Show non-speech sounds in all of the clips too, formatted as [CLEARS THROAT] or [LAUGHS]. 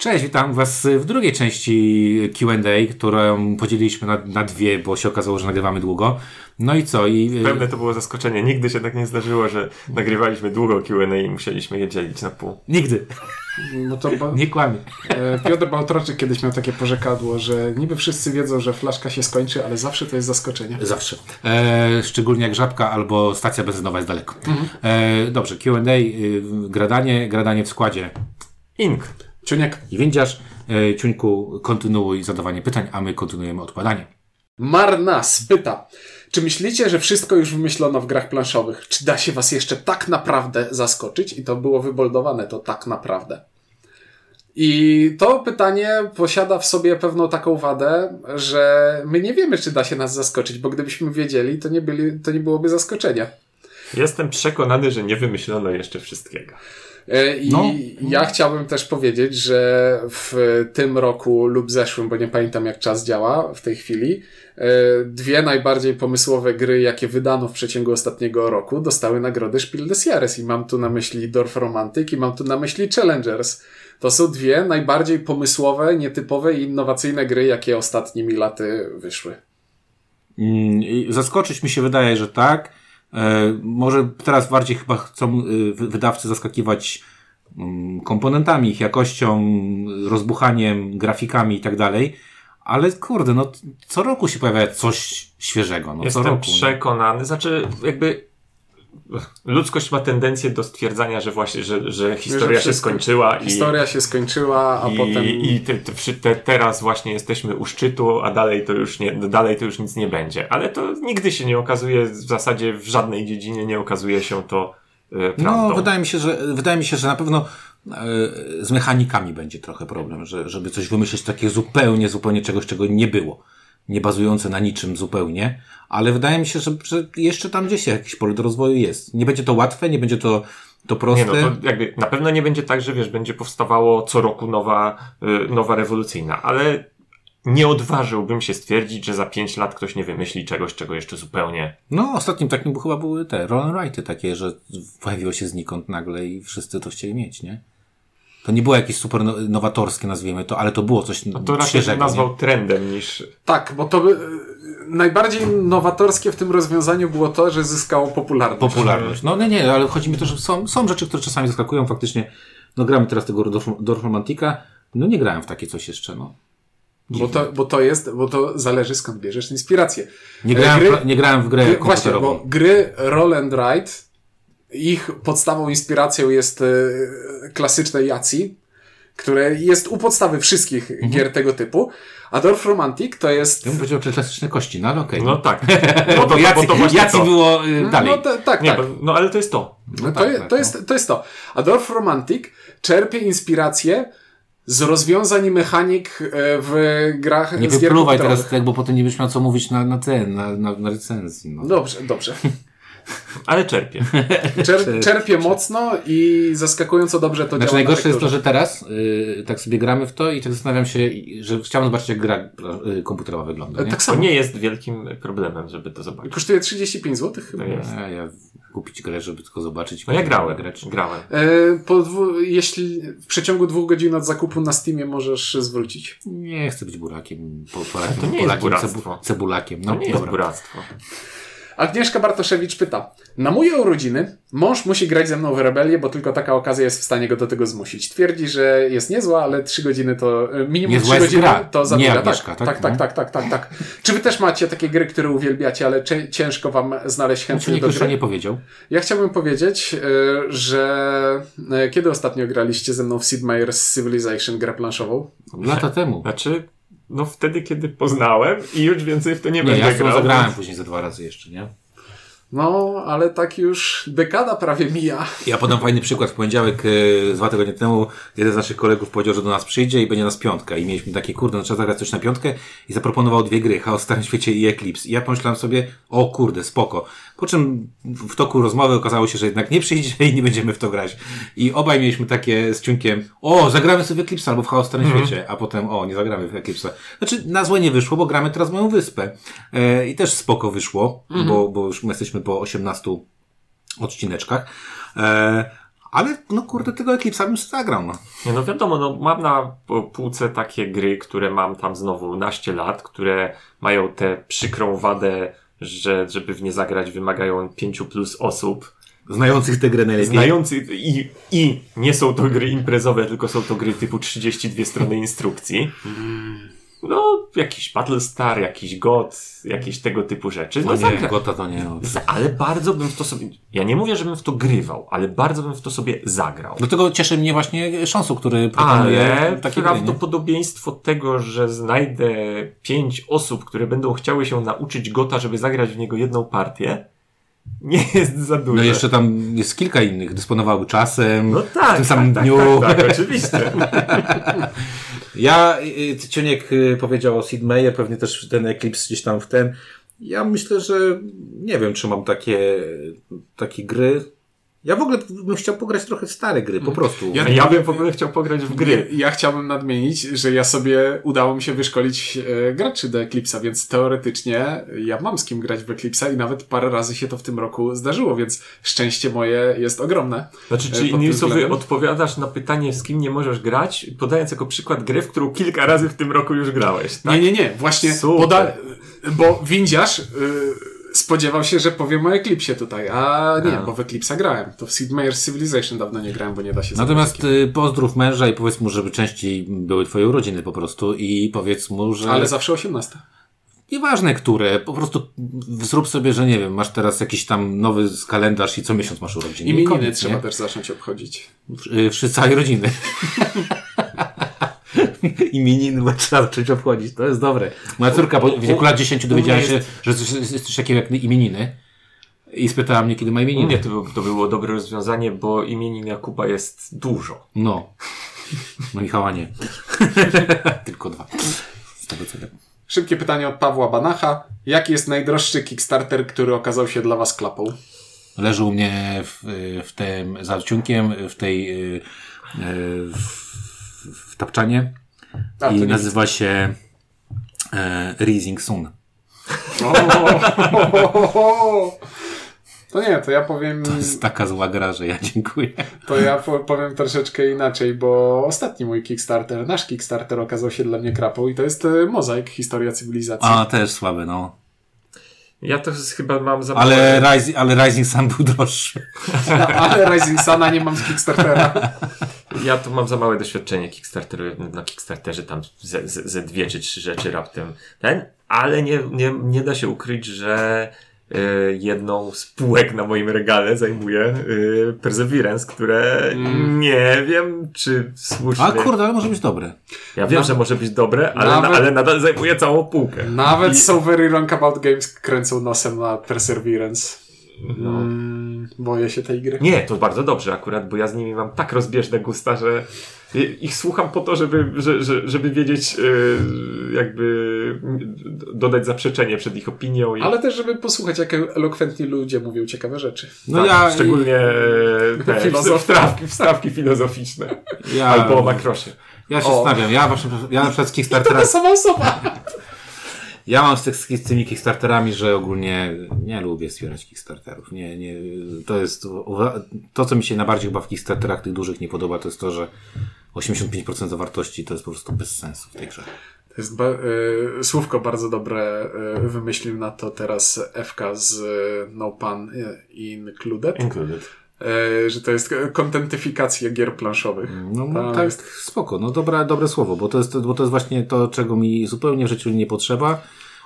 Cześć, witam Was w drugiej części QA, którą podzieliliśmy na, na dwie, bo się okazało, że nagrywamy długo. No i co? I, Pewne to było zaskoczenie. Nigdy się tak nie zdarzyło, że nagrywaliśmy długo QA i musieliśmy je dzielić na pół. Nigdy. No to ba- Nie kłamie. e, Piotr Bałtroczyk kiedyś miał takie porzekadło, że niby wszyscy wiedzą, że flaszka się skończy, ale zawsze to jest zaskoczenie. Zawsze. E, szczególnie jak żabka albo stacja benzynowa jest daleko. E, dobrze, QA, y, gradanie, gradanie w składzie. Ink. Ciuniek. I windziarz, e, Ciuńku, kontynuuj zadawanie pytań, a my kontynuujemy odkładanie. Marnas pyta, czy myślicie, że wszystko już wymyślono w grach planszowych? Czy da się was jeszcze tak naprawdę zaskoczyć? I to było wyboldowane, to tak naprawdę. I to pytanie posiada w sobie pewną taką wadę, że my nie wiemy, czy da się nas zaskoczyć, bo gdybyśmy wiedzieli, to nie, byli, to nie byłoby zaskoczenia. Jestem przekonany, że nie wymyślono jeszcze wszystkiego. E, I No. ja chciałbym też powiedzieć, że w tym roku lub zeszłym, bo nie pamiętam jak czas działa w tej chwili, e, dwie najbardziej pomysłowe gry, jakie wydano w przeciągu ostatniego roku, dostały nagrodę Spiel des Jahres. I mam tu na myśli Dorf Romantic i mam tu na myśli Challengers. To są dwie najbardziej pomysłowe, nietypowe i innowacyjne gry, jakie ostatnimi laty wyszły. Mm, Zaskoczyć mi się wydaje, że tak. E, może teraz bardziej chyba chcą wy- wydawcy zaskakiwać mm, komponentami, ich jakością, rozbuchaniem, grafikami i tak dalej. Ale kurde, no co roku się pojawia coś świeżego. No, co Jestem roku. nie? przekonany. Znaczy, jakby ludzkość ma tendencję do stwierdzania, że właśnie, że, że historia się wszystko- skończyła i, Historia się skończyła, a i, potem... i te, te, teraz właśnie jesteśmy u szczytu, a dalej to już nie, dalej to już nic nie będzie. Ale to nigdy się nie okazuje, w zasadzie w żadnej dziedzinie nie okazuje się to e, prawdą. No, wydaje mi się, że, wydaje mi się, że na pewno e, z mechanikami będzie trochę problem, że, żeby coś wymyślić takiego zupełnie, zupełnie czegoś, czego nie było. Nie bazujące na niczym zupełnie, ale wydaje mi się, że, że jeszcze tam gdzieś jakieś pole do rozwoju jest. Nie będzie to łatwe, nie będzie to, to proste. Nie no, to jakby na pewno nie będzie tak, że wiesz, będzie powstawało co roku nowa, y, nowa rewolucyjna, ale nie odważyłbym się stwierdzić, że za pięć lat ktoś nie wymyśli czegoś, czego jeszcze zupełnie. No, ostatnim takim chyba były te roll and write'y takie, że pojawiło się znikąd nagle i wszyscy to chcieli mieć, nie? To nie było jakieś super no- nowatorskie, nazwijmy to, ale to było coś No to raczej świeżego. bym nie? nazwał trendem niż. Tak, bo to by, najbardziej nowatorskie w tym rozwiązaniu było to, że zyskało popularność. popularność. No nie, nie, ale chodzi mi to, że są, są rzeczy, które czasami zaskakują faktycznie. No gramy teraz tego Dorf- Dorf Romantika, no nie grałem w takie coś jeszcze, no. Bo to, bo to jest, bo to zależy skąd bierzesz inspirację. Nie grałem, Gry- w, nie grałem w grę Gry, właśnie, komputerową. bo gry Roll and Ride, ich podstawą inspiracją jest e, klasyczne Yazi, które jest u podstawy wszystkich Mhm. gier tego typu, a Dorf Romantic to jest... Ja bym powiedział, że klasyczne kości, no ale okej. No tak. [LAUGHS] bo to Jacy, bo to właśnie Jacy to. było y, dalej. No to, tak, Nie, tak. bo, no ale to jest to. No to, tak, je- tak, to, no. jest, to jest to. A Dorf Romantic czerpie inspirację z rozwiązań i mechanik e, w grach Nie z gier wypluwaj teraz, tak, bo potem nie będziesz miał co mówić na, na ten, na, na, na recenzji. No. Dobrze, dobrze. Ale czerpię. [LAUGHS] Czer, czerpie mocno i zaskakująco dobrze to Znaczy działa. na najgorsze jest to, że teraz y, tak sobie gramy w to i tak zastanawiam się, że chciałem zobaczyć jak gra y, komputerowa wygląda. Nie? Tak To samo. nie jest wielkim problemem, żeby to zobaczyć. Kosztuje 35 zł chyba. To jest. A ja kupić grę, żeby tylko zobaczyć. No ja jak grałem. grać. Grałem. E, po dwu, jeśli w przeciągu dwóch godzin od zakupu na Steamie możesz zwrócić. Nie chcę być burakiem, po, Polakiem, to nie jest buractwo. cebulakiem. To No, nie jest dobra. buractwo. Agnieszka Bartoszewicz pyta. Na moje urodziny mąż musi grać ze mną w rebelię, bo tylko taka okazja jest w stanie go do tego zmusić. Twierdzi, że jest niezła, ale trzy godziny to e, minimum Niezła trzy jest godziny gra, to nie zabiera. Agnieszka, tak, tak? tak, No. tak, tak, tak, tak, tak. Czy wy też macie takie gry, które uwielbiacie, ale ciężko wam znaleźć Znaczy, chętnych nikt do gry? nie powiedział. Ja chciałbym powiedzieć, e, że e, kiedy ostatnio graliście ze mną w Sid Meier's Civilization, grę planszową? Lata temu. Znaczy, no wtedy, kiedy poznałem i już więcej w to nie, Nie, będę ja grał. zagrałem później ze dwa razy jeszcze, nie? No, ale tak już dekada prawie mija. Ja podam fajny przykład. W poniedziałek, e, dwa tygodnie temu, jeden z naszych kolegów powiedział, że do nas przyjdzie i będzie nas piątka. I mieliśmy takie, kurde, no trzeba zagrać coś na piątkę i zaproponował dwie gry, Chaos w Starym Świecie i Eclipse. I ja pomyślałem sobie, o kurde, spoko. Po czym w toku rozmowy okazało się, że jednak nie przyjdzie i nie będziemy w to grać. I obaj mieliśmy takie z ciunkiem, o, zagramy sobie w Eclipse albo w Chaos w Starym Świecie, a potem, o, nie zagramy w Eclipse. Znaczy, na złe nie wyszło, bo gramy teraz moją wyspę. E, I też spoko wyszło, bo, bo już my jesteśmy po 18 odcineczkach. E, Ale, no kurde, tego Eclipse'a bym sobie zagrał, no. Nie, no wiadomo, no mam na półce takie gry, które mam tam znowu naście lat, które mają tę przykrą wadę, że żeby w nie zagrać wymagają pięciu plus osób. Znających tę grę najlepiej. Znających i, i nie są to gry imprezowe, tylko są to gry typu 32 strony instrukcji. No, jakiś Battlestar, jakiś God, jakieś tego typu rzeczy. No No, nie, zagra- Gota to nie. Ale bardzo bym w to sobie. Ja nie mówię, żebym w to grywał, ale bardzo bym w to sobie zagrał. Dlatego cieszy mnie właśnie Szansu, który proponuje Ale takie gry, prawdopodobieństwo tego, że znajdę pięć osób, które będą chciały się nauczyć Gota, żeby zagrać w niego jedną partię, nie jest za duże. No jeszcze tam jest kilka innych, dysponowały czasem, No tak, w tym samym tak, dniu. Tak, tak, oczywiście. [LAUGHS] Ja, y, Ciuniek y, powiedział o Sid Meier, pewnie też ten Eclipse gdzieś tam w ten. Ja myślę, że nie wiem, czy mam takie, takie gry. Ja w ogóle bym chciał pograć trochę w stare gry, po prostu. Ja- Ja bym w ogóle chciał pograć w gry. Ja chciałbym nadmienić, że ja sobie udało mi się wyszkolić e, graczy do Eclipse'a, więc teoretycznie ja mam z kim grać w Eclipse'a i nawet parę razy się to w tym roku zdarzyło, więc szczęście moje jest ogromne. Znaczy, czy pod innymi słowy odpowiadasz na pytanie, z kim nie możesz grać, podając jako przykład grę, w którą kilka razy w tym roku już grałeś, tak? Nie, nie, nie, właśnie Super. poda- bo windziarz y, spodziewał się, że powiem o Eclipsie tutaj, a nie, A. bo w Eclipse'a grałem. To w Sid Meier's Civilization dawno nie grałem, bo nie da się Natomiast y, pozdrów męża i powiedz mu, żeby częściej były twoje urodziny po prostu i powiedz mu, że... Ale zawsze 18. Nieważne które, po prostu zrób sobie, że nie wiem, masz teraz jakiś tam nowy kalendarz i co miesiąc masz urodziny. I Imieniny koniec, trzeba nie? też zacząć obchodzić. Y, Wszyscy całej rodziny. [LAUGHS] [LAUGHS] Imieniny bo trzeba zacząć obchodzić, to jest dobre. Moja córka po w wieku lat 10 dowiedziała się, że coś- jest coś takiego jak imieniny i spytała mnie, kiedy ma imieniny. mnie to, było- to było dobre rozwiązanie, bo imienin Jakuba jest dużo. No. No Michała nie. [LAUGHS] Tylko dwa. Z tego co wiem. Szybkie pytanie od Pawła Banacha. Jaki jest najdroższy Kickstarter, który okazał się dla Was klapą? Leży u mnie w, w tym, za odcinkiem, w tej, y, y, w, w tapczanie A, to i nazywa się e, Rising Sun. O, To nie, to ja powiem, To jest taka zła gra, że ja dziękuję. to ja po- powiem troszeczkę inaczej, bo ostatni mój Kickstarter, nasz Kickstarter okazał się dla mnie krapą i to jest e, Mozaik, historia cywilizacji. A, też słabe, no. Ja to chyba mam za Ale, Rise, ale Rising Sun był droższy. [LAUGHS] Ale Rising Suna nie mam z Kickstartera. [LAUGHS] Ja tu mam za małe doświadczenie Kickstarteru, na Kickstarterze tam ze, ze, ze dwie czy trzy rzeczy raptem ten, ale nie, nie, nie da się ukryć, że y, jedną z półek na moim regale zajmuje y, Perseverance, które nie wiem, czy słusznie. A kurde, ale może być dobre. ja wiem, że może być dobre, ale, Nawet- ale nadal zajmuje całą półkę. Nawet I- So Very Wrong About Games kręcą nosem na Perseverance. No. Mm, boję się tej gry. Nie, to bardzo dobrze akurat, bo ja z nimi mam tak rozbieżne gusta, że ich słucham po to, żeby, że, że, żeby wiedzieć, yy, jakby dodać zaprzeczenie przed ich opinią. I, Ale też, żeby posłuchać, jak elokwentni ludzie mówią ciekawe rzeczy. No tak, ja, szczególnie e, [LAUGHS] te wstawki, wstawki filozoficzne. ja, Albo o makrosie. ja się O. stawiam. Ja, właśnie- ja na przykład z To Kickstartera, ta sama osoba. [LAUGHS] ja mam z, tych, z tymi Kickstarterami, że ogólnie nie lubię wspierać Kickstarterów. Nie, nie, to jest, to co mi się najbardziej chyba w Kickstarterach tych dużych nie podoba, to jest to, że 85% zawartości to jest po prostu bez sensu w tej grze. To jest ba- y, słówko bardzo dobre y, wymyślił na to teraz FK z y, No Pan y, Included, Included. Y, że to jest kontentyfikacja gier planszowych. No, Tak. tak, spoko, no dobra, dobre słowo, bo to, jest, bo to jest właśnie to, czego mi zupełnie w życiu nie potrzeba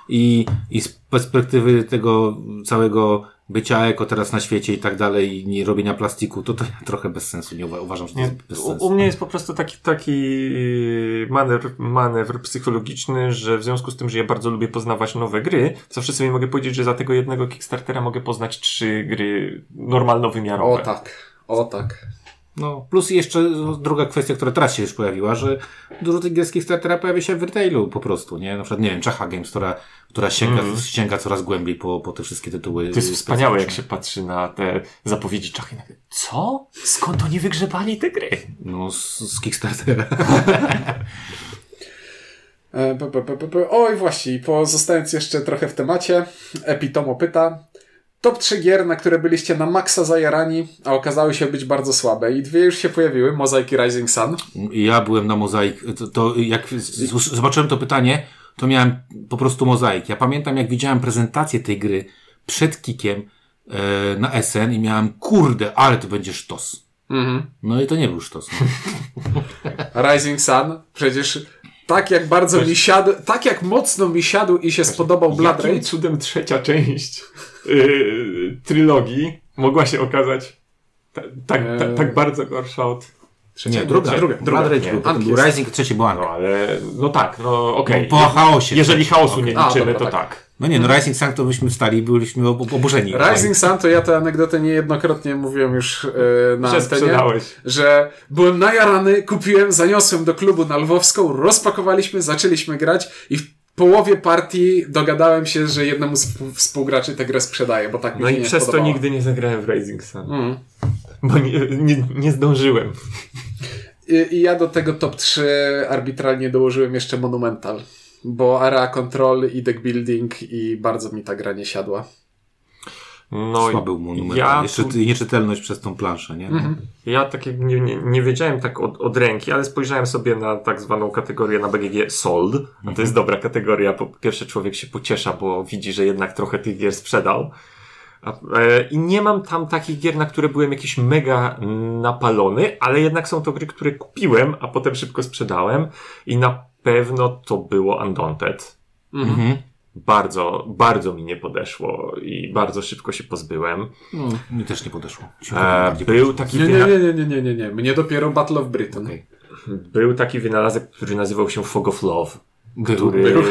i, i z perspektywy tego całego bycia eko teraz na świecie i tak dalej i nie robienia plastiku, to to ja trochę bez sensu, nie uwa- uważam, że to Nie, jest bez u, sensu. u mnie jest po prostu taki, taki manewr, manewr psychologiczny, że w związku z tym, że ja bardzo lubię poznawać nowe gry, zawsze sobie mogę powiedzieć, że za tego jednego Kickstartera mogę poznać trzy gry normalno-wymiarowe. O tak, o tak. No, plus jeszcze druga kwestia, która teraz się już pojawiła, że dużo tych gier z Kickstartera pojawia się w retailu po prostu, nie? Na przykład, nie wiem, Chacha Games, która, która sięga, sięga coraz głębiej po, po te wszystkie tytuły. To jest wspaniałe, jak się patrzy na te zapowiedzi Czachy. Co? Skąd oni wygrzebali te gry? No, z, z Kickstartera. [LAUGHS] E. Oj, właśnie, pozostając jeszcze trochę w temacie, Epitomo pyta, top 3 gier, na które byliście na maksa zajarani, a okazały się być bardzo słabe. I dwie już się pojawiły, Mosaic i Rising Sun. Ja byłem na mozaik. To, to jak zobaczyłem to pytanie, to miałem po prostu mozaik. Ja pamiętam, jak widziałem prezentację tej gry przed kikiem e, na SN i miałem, kurde, ale to będzie sztos. Mhm. No i to nie był sztos. [LAUGHS] Rising Sun, przecież tak jak bardzo mi siadł, tak jak mocno mi siadł i się spodobał Blood Jakim Rage. cudem trzecia część yy, trylogii mogła się okazać ta, tak, ta, tak bardzo gorsza od trzeciej? Nie, druga. druga, druga. Blood Rage Nie, był, był. Rising, trzeci był. No ale, no tak, no okej. No, po chaosie. Jeżeli chaosu nie A, liczymy, dobra, to tak. tak. No nie, no Rising Sun to byśmy wstali i byliśmy ob- oburzeni. Rising Sun to ja tę anegdotę niejednokrotnie mówiłem już yy, na Że antenie, sprzedałeś. że byłem najarany, kupiłem, zaniosłem do klubu na Lwowską, rozpakowaliśmy, zaczęliśmy grać i w połowie partii dogadałem się, że jednemu z współ- współgraczy tę grę sprzedaje, bo tak mi No się i nie przez to nigdy nie zagrałem w Rising Sun. Mm. Bo nie, nie, nie zdążyłem. I, I ja do tego top 3 arbitralnie dołożyłem jeszcze Monumental, bo area control i deck building i bardzo mi ta gra nie siadła. No, Słaby był monument. ja Jeszcze nieczytelność przez tą planszę, nie? Ja tak nie, nie, nie wiedziałem tak od, od ręki, ale spojrzałem sobie na tak zwaną kategorię na BGG Sold. A to jest dobra kategoria. Po pierwsze człowiek się pociesza, bo widzi, że jednak trochę tych gier sprzedał. E, I nie mam tam takich gier, na które byłem jakiś mega napalony, ale jednak są to gry, które kupiłem, a potem szybko sprzedałem. I na pewno to było Undaunted. Mhm. Bardzo, bardzo mi nie podeszło i bardzo szybko się pozbyłem. No, mi też nie podeszło. E, był taki Nie, nie, nie, nie, nie, nie, nie. Mnie dopiero Battle of Britain. Okej. Był taki wynalazek, który nazywał się Fog of Love, Był. który Był.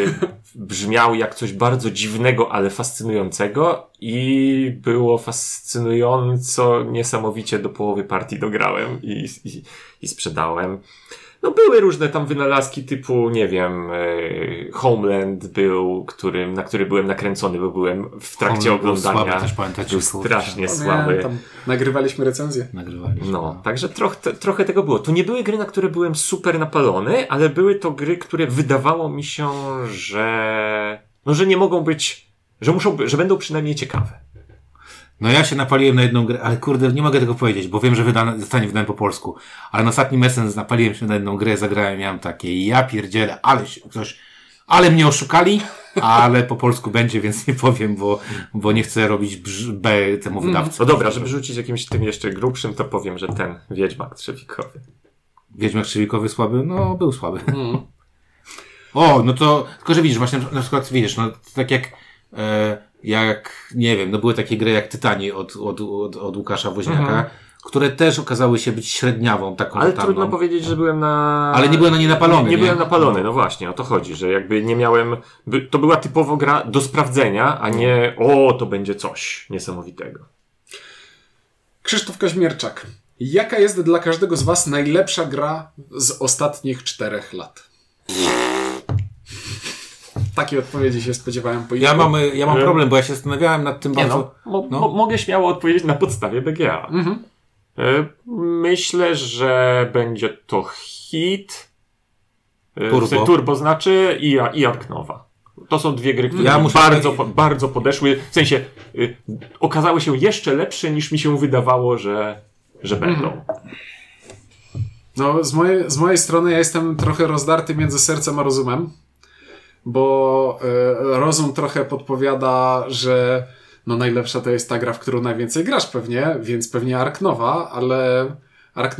brzmiał jak coś bardzo dziwnego, ale fascynującego i było fascynująco niesamowicie do połowy partii dograłem i, i, i sprzedałem. No były różne tam wynalazki typu, nie wiem, e, Homeland był, którym, na który byłem nakręcony, bo byłem w trakcie Homeland był oglądania. słaby też, pamiętacie, był strasznie O nie, słaby. tam nagrywaliśmy recenzję. Nagrywaliśmy. No, także trochę, te- trochę tego było. To nie były gry, na które byłem super napalony, ale były to gry, które wydawało mi się, że, no, że nie mogą być, że muszą, że będą przynajmniej ciekawe. No ja się napaliłem na jedną grę, ale kurde, nie mogę tego powiedzieć, bo wiem, że wydane, zostanie wydane po polsku. Ale na ostatnim Essence napaliłem się na jedną grę, zagrałem, miałem takie, ja pierdzielę, ale się ktoś, ale mnie oszukali, ale po polsku będzie, więc nie powiem, bo, bo nie chcę robić brz, B temu wydawcy. No dobra, żeby rzucić jakimś tym jeszcze grubszym, to powiem, że ten Wiedźmak Trzewikowy. Wiedźmak Krzywikowy słaby? No, był słaby. O, no to, tylko że widzisz, właśnie na przykład, widzisz, no, tak jak, e, jak, nie wiem, no były takie gry jak Tytani od, od, od, od Łukasza Woźniaka, które też okazały się być średniawą, taką Ale trudno powiedzieć, że byłem na... Ale nie byłem na nie napalony, Nie, nie? nie byłem napalony, no właśnie, o to chodzi, że jakby nie miałem... By, to była typowo gra do sprawdzenia, a nie o, to będzie coś niesamowitego. Krzysztof Kaźmierczak. Jaka jest dla każdego z Was najlepsza gra z ostatnich czterech lat? Takiej odpowiedzi się spodziewałem po Ja mam, ja mam problem, bo ja się zastanawiałem nad tym Nie bardzo. no, mo, no. Mo, mogę śmiało odpowiedzieć na podstawie BGA. Mhm. E, Myślę, że będzie to hit. E, Turbo. w sensie Turbo znaczy i, i Ark Nova. To są dwie gry, które Ja muszę- bardzo, bardzo podeszły. W sensie y, okazały się jeszcze lepsze niż mi się wydawało, że, że będą. No, z mojej, z mojej strony ja jestem trochę rozdarty między sercem a rozumem, bo e, rozum trochę podpowiada, że no najlepsza to jest ta gra, w którą najwięcej grasz pewnie, więc pewnie Ark Nova, ale Ark,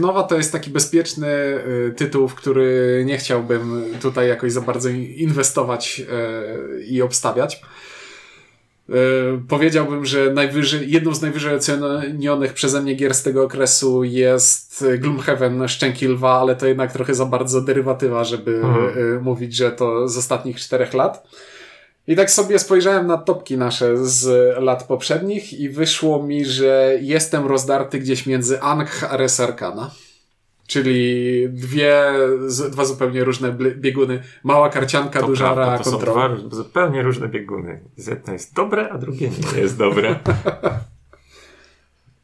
no, to jest taki bezpieczny e, tytuł, w który nie chciałbym tutaj jakoś za bardzo inwestować e, i obstawiać. E, Powiedziałbym, że najwyżej, jedną z najwyżej ocenionych przeze mnie gier z tego okresu jest Gloomhaven Szczęki Lwa, ale to jednak trochę za bardzo derywatywa, żeby Mhm. e, mówić, że to z ostatnich czterech lat. I tak sobie spojrzałem na topki nasze z lat poprzednich i wyszło mi, że jestem rozdarty gdzieś między Ankh a Res Arcana. Czyli dwie, z, dwa zupełnie różne bieguny. Mała karcianka, To duża prawda, rea to są kontrol. dwa zupełnie różne bieguny. Jedno jest dobre, a drugie nie jest dobre. [LAUGHS]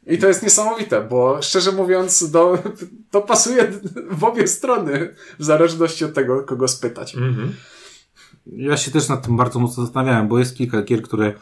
I to jest niesamowite, bo szczerze mówiąc, do, to pasuje w obie strony, w zależności od tego, kogo spytać. Mhm. Ja się też nad tym bardzo mocno zastanawiałem, bo jest kilka gier, które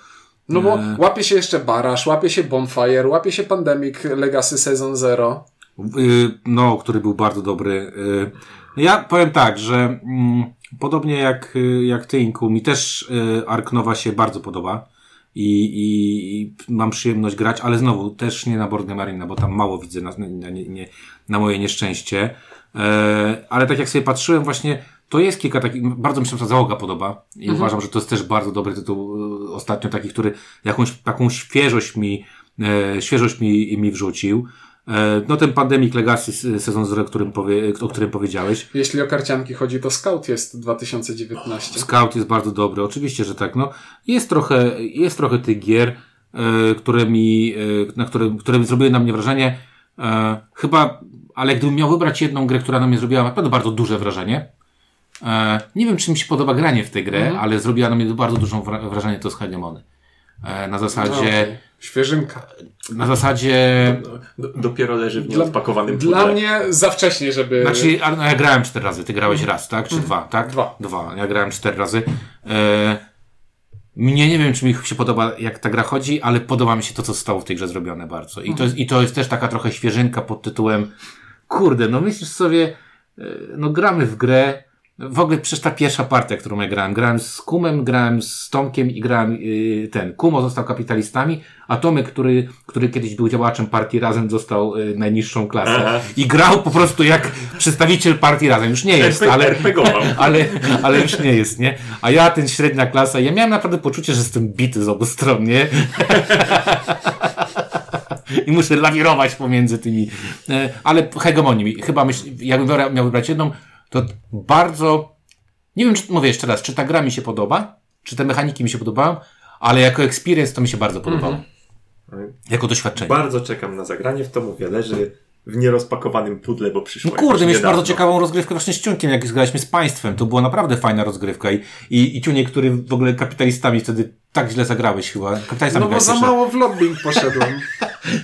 No bo E. łapie się jeszcze Barasz, łapie się Bonfire, łapie się Pandemic Legacy Season Zero. Y, no, który był bardzo dobry. Y, Ja powiem tak, że mm, podobnie jak, y, jak ty, Inku, mi też Ark Nova się bardzo podoba i, i, i mam przyjemność grać, ale znowu też nie na Board Marina, bo tam mało widzę na, na, nie, na moje nieszczęście. E, ale tak jak sobie patrzyłem właśnie, to jest kilka takich, bardzo mi się ta załoga podoba i uważam, że to jest też bardzo dobry tytuł ostatnio taki, który jakąś taką świeżość mi, e, świeżość mi, mi wrzucił. E, No ten Pandemic Legacy sezon zero, którym powie, o którym powiedziałeś. Jeśli o karcianki chodzi, to Scout jest 2019. Scout jest bardzo dobry, oczywiście, że tak. No, jest trochę, jest trochę tych gier, e, które mi, e, na które, które zrobiły na mnie wrażenie. Chyba, ale gdybym miał wybrać jedną grę, która na mnie zrobiła naprawdę bardzo duże wrażenie. Nie wiem, czy mi się podoba granie w tę grę, ale zrobiła na mnie bardzo duże wra- wrażenie to z Hegemony. Na No, zasadzie, okej. Świeżynka. na zasadzie, Do, dopiero leży w Dla- nieodpakowanym Dla pudle. mnie za wcześnie, żeby... Znaczy, a, no, ja grałem cztery razy, ty grałeś raz, tak? Czy dwa, tak? Dwa. Dwa. Ja grałem cztery razy. E, mnie nie wiem, czy mi się podoba, jak ta gra chodzi, ale podoba mi się to, co zostało w tej grze zrobione bardzo. I to jest, i to jest też taka trochę świeżynka pod tytułem kurde, no myślisz sobie, e, no gramy w grę, w ogóle przecież ta pierwsza partia, którą ja grałem, grałem z Kumem, grałem z Tomkiem i grałem y, ten, Kumo został kapitalistami, a Tomek, który, który kiedyś był działaczem partii Razem, został y, najniższą klasę Aha. i grał po prostu jak przedstawiciel partii Razem. Już nie jest, ale, RPGował. [LAUGHS] ale, ale już nie jest, nie? A ja, ten średnia klasa, ja miałem naprawdę poczucie, że jestem bity z obu stron, nie? [LAUGHS] I muszę lawirować pomiędzy tymi. E, Ale hegemonii, chyba myśl, jakbym miał wybrać jedną, to bardzo. Nie wiem, czy mówię jeszcze raz, czy ta gra mi się podoba, czy te mechaniki mi się podobają, ale jako experience to mi się bardzo podobało. Jako doświadczenie. Bardzo czekam na zagranie w to, mówię, leży w nierozpakowanym pudle, bo przyszło No kurde, mieliśmy bardzo ciekawą rozgrywkę właśnie z Ciunkiem, jak zgraliśmy z państwem. To była naprawdę fajna rozgrywka i, i, i Ciunie, który w ogóle kapitalistami wtedy tak źle zagrałeś chyba. Kapitalistami No bo za mało w lobbying poszedłem. [LAUGHS]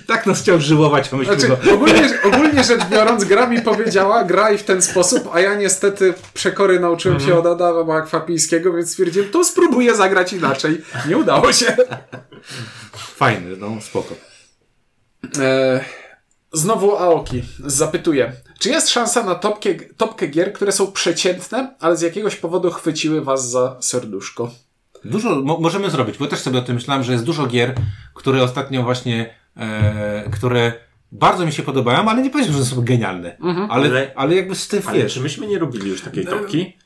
Tak nas chciał żyłować, a Znaczy, ogólnie, ogólnie rzecz biorąc, gra mi powiedziała, graj w ten sposób, a ja niestety przekory nauczyłem się od Adama Akwapijskiego, więc stwierdziłem, to spróbuję zagrać inaczej. Nie udało się. Fajny, no spoko. E, znowu Aoki zapytuje, czy jest szansa na topkę, topkę gier, które są przeciętne, ale z jakiegoś powodu chwyciły was za serduszko? Dużo mo możemy zrobić, bo też sobie o tym myślałem, że jest dużo gier, które ostatnio właśnie, e, które bardzo mi się podobają, ale nie powiem, że są genialne. Ale, Ale- ale jakby z tym Ale wiesz. czy myśmy nie robili już takiej topki?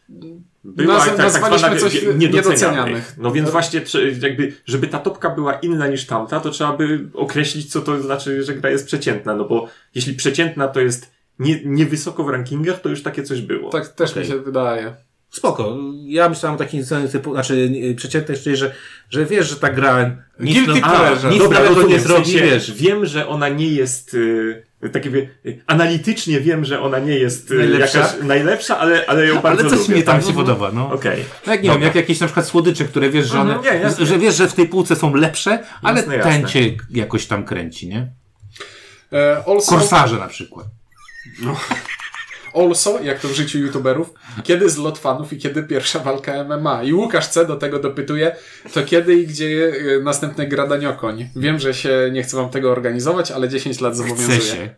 Była Naz- tak, tak nazwaliśmy zwana coś niedocenianych. No więc właśnie, trze- jakby, żeby ta topka była inna niż tamta, to trzeba by określić, co to znaczy, że gra jest przeciętna. No bo jeśli przeciętna to jest nie, niewysoko w rankingach, to już takie coś było. Tak też Okej. mi się wydaje. Spoko. Ja myślałem o takiej ceny typu, znaczy przeciętnej, czyli że, że wiesz, że ta gra nic, Guilty no, pleasure. nic dobra, nowego nie rozumiem, w zrobi, sensie, wiesz. Wiem, że ona nie jest. Y, tak jakby, y, analitycznie wiem, że ona nie jest y, Najlepsza? jakaś najlepsza, ale, ale ją bardzo Ale coś lubię. mi tam tak? się podoba, no. Okej. No jak nie wiem, jak jakieś na przykład słodycze, które wiesz, że one, nie, jasne. że wiesz, że w tej półce są lepsze, ale Jasne, ten jasne. cię jakoś tam kręci, nie? E, also, Korsarze na przykład. Also, jak to w życiu youtuberów, kiedy zlot fanów i kiedy pierwsza walka MMA? I Łukasz C. do tego dopytuje, to kiedy i gdzie e, następne gradaniokoń? Wiem, że się nie chcę wam tego organizować, ale 10 lat Chce zobowiązuje. się.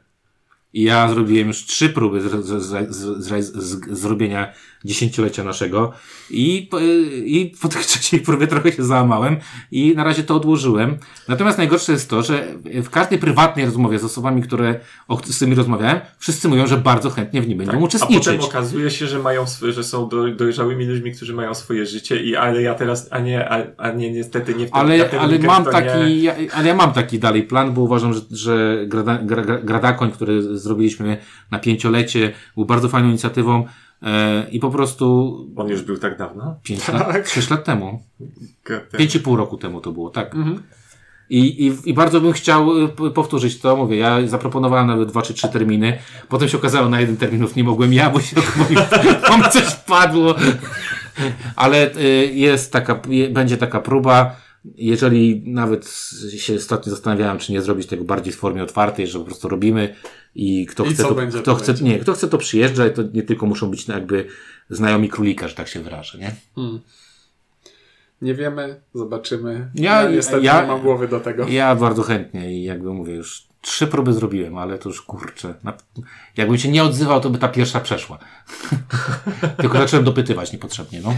I ja zrobiłem już trzy próby z, z, z, z, zrobienia dziesięciolecia naszego i, po- i po tej [LAUGHS] trzeciej próbie trochę się załamałem i na razie to odłożyłem. Natomiast najgorsze jest to, że w każdej prywatnej rozmowie z osobami, które, o, z którymi rozmawiałem, wszyscy mówią, że bardzo chętnie w nim będą Tak. A uczestniczyć. potem okazuje się, że mają, sw- że są do, dojrzałymi ludźmi, którzy mają swoje życie i ale ja teraz, a nie, a, a nie, niestety nie w tym Ale, ale mam taki, Nie... ja, ale ja mam taki dalej plan, bo uważam, że, że Grada, Gra, Gra- Gradakoń, który zrobiliśmy na pięciolecie, był bardzo fajną inicjatywą e, i po prostu On już był tak dawno? pięć lat, sześć lat temu, pięć i pół roku temu to było, tak. I, i, I bardzo bym chciał p- powtórzyć to, mówię, ja zaproponowałem nawet dwa czy trzy terminy, potem się okazało, na jeden terminów nie mogłem ja, bo się [LAUGHS] mi coś padło. Ale y, jest taka, będzie taka próba, jeżeli nawet się ostatnio zastanawiałem, czy nie zrobić tego bardziej w formie otwartej, że po prostu robimy i kto I chce to, kto to chce, nie, kto chce to przyjeżdżać, to nie tylko muszą być jakby znajomi królika, że tak się wyrażę, nie? Nie wiemy, zobaczymy. Ja- niestety ja- nie mam głowy do tego. Ja bardzo chętnie i jakby mówię, już trzy próby zrobiłem, ale to już kurczę. Na, jakbym się nie odzywał, to by ta pierwsza przeszła. [LAUGHS] Tylko zacząłem dopytywać niepotrzebnie, no.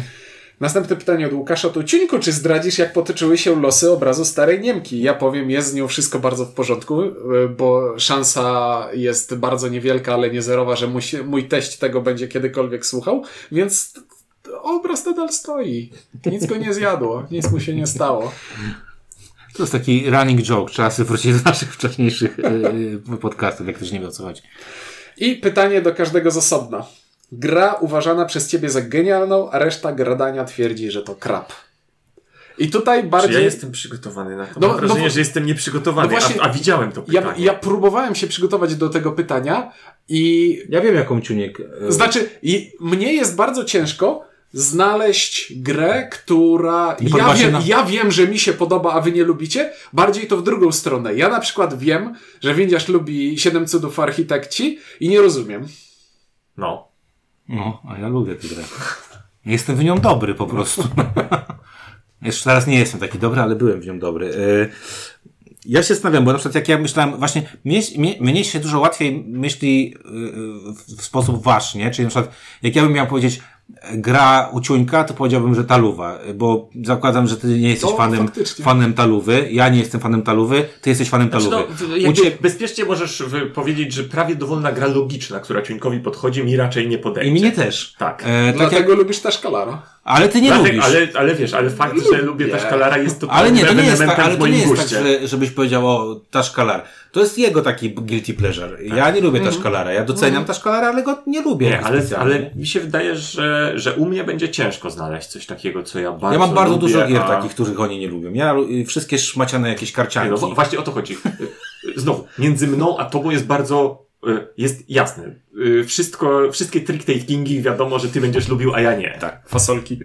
Następne pytanie od Łukasza to Ciuńku, czy zdradzisz, jak potoczyły się losy obrazu Starej Niemki? Ja powiem, jest z nią wszystko bardzo w porządku, y, bo szansa jest bardzo niewielka, ale nie zerowa, że mój, mój teść tego będzie kiedykolwiek słuchał, więc obraz nadal stoi. Nic go nie zjadło, nic mu się nie stało. To jest taki running joke. Trzeba sobie wrócić do naszych wcześniejszych yy, podcastów, jak ktoś nie wie o co chodzi. I pytanie do każdego z osobna. Gra uważana przez ciebie za genialną, a reszta gradania twierdzi, że to krap. I tutaj Czy bardziej... ja jestem przygotowany na to? No, Mam wrażenie, no, że jestem nieprzygotowany, no właśnie- a, a widziałem to Ja, pytanie. ja próbowałem się przygotować do tego pytania i Ja wiem, jaką ciuniek. Yy, Znaczy, i mnie jest bardzo ciężko znaleźć grę, która. Ja wiem, na- ja wiem, że mi się podoba, a wy nie lubicie. Bardziej to w drugą stronę. Ja na przykład wiem, że Windiarz lubi Siedem Cudów Architekci i nie rozumiem. No. No, a ja lubię tę grę. Jestem w nią dobry po prostu. [LAUGHS] Jeszcze teraz nie jestem taki dobry, ale byłem w nią dobry. Yy, Ja się zastanawiam, bo na przykład jak ja myślałem, właśnie mnie, mnie, mnie się dużo łatwiej myśli yy, w, sposób wasz, nie? Czyli na przykład jak ja bym miał powiedzieć e, gra uciuńka, to powiedziałbym, że taluwa, bo zakładam, że ty nie jesteś No, fanem, faktycznie. fanem taluwy, ja nie jestem fanem taluwy, ty jesteś fanem Znaczy, taluwy. no, w- U jakby cie- bezpiecznie możesz powiedzieć, że prawie dowolna gra logiczna, która Ciuńkowi podchodzi, mi raczej nie podejdzie. I mnie też. Tak. E, tak Dlatego jak, lubisz też Kalara. Ale ty nie Dlatego, lubisz. ale, ale wiesz, ale fakt, że lubię też Kalara jest to Ale nie, to nie jest tak, ale to nie jest tak, że, żebyś powiedział o Taszkalar. To jest jego taki guilty pleasure. Ja nie lubię Taszkalara. Ja doceniam Taszkalara, ale go nie lubię. Nie, ale, ale mi się wydaje, że, że u mnie będzie ciężko znaleźć coś takiego, co ja bardzo Ja mam bardzo lubię, dużo gier a... takich, których oni nie lubią. Ja y, wszystkie szmaciane jakieś Nie, karcianki. no, wa- właśnie o to chodzi. Y, Znowu, między mną a tobą jest bardzo, y, jest jasne. Y, Wszystko, wszystkie trick-takingi wiadomo, że ty będziesz lubił, a ja nie. Tak, fasolki.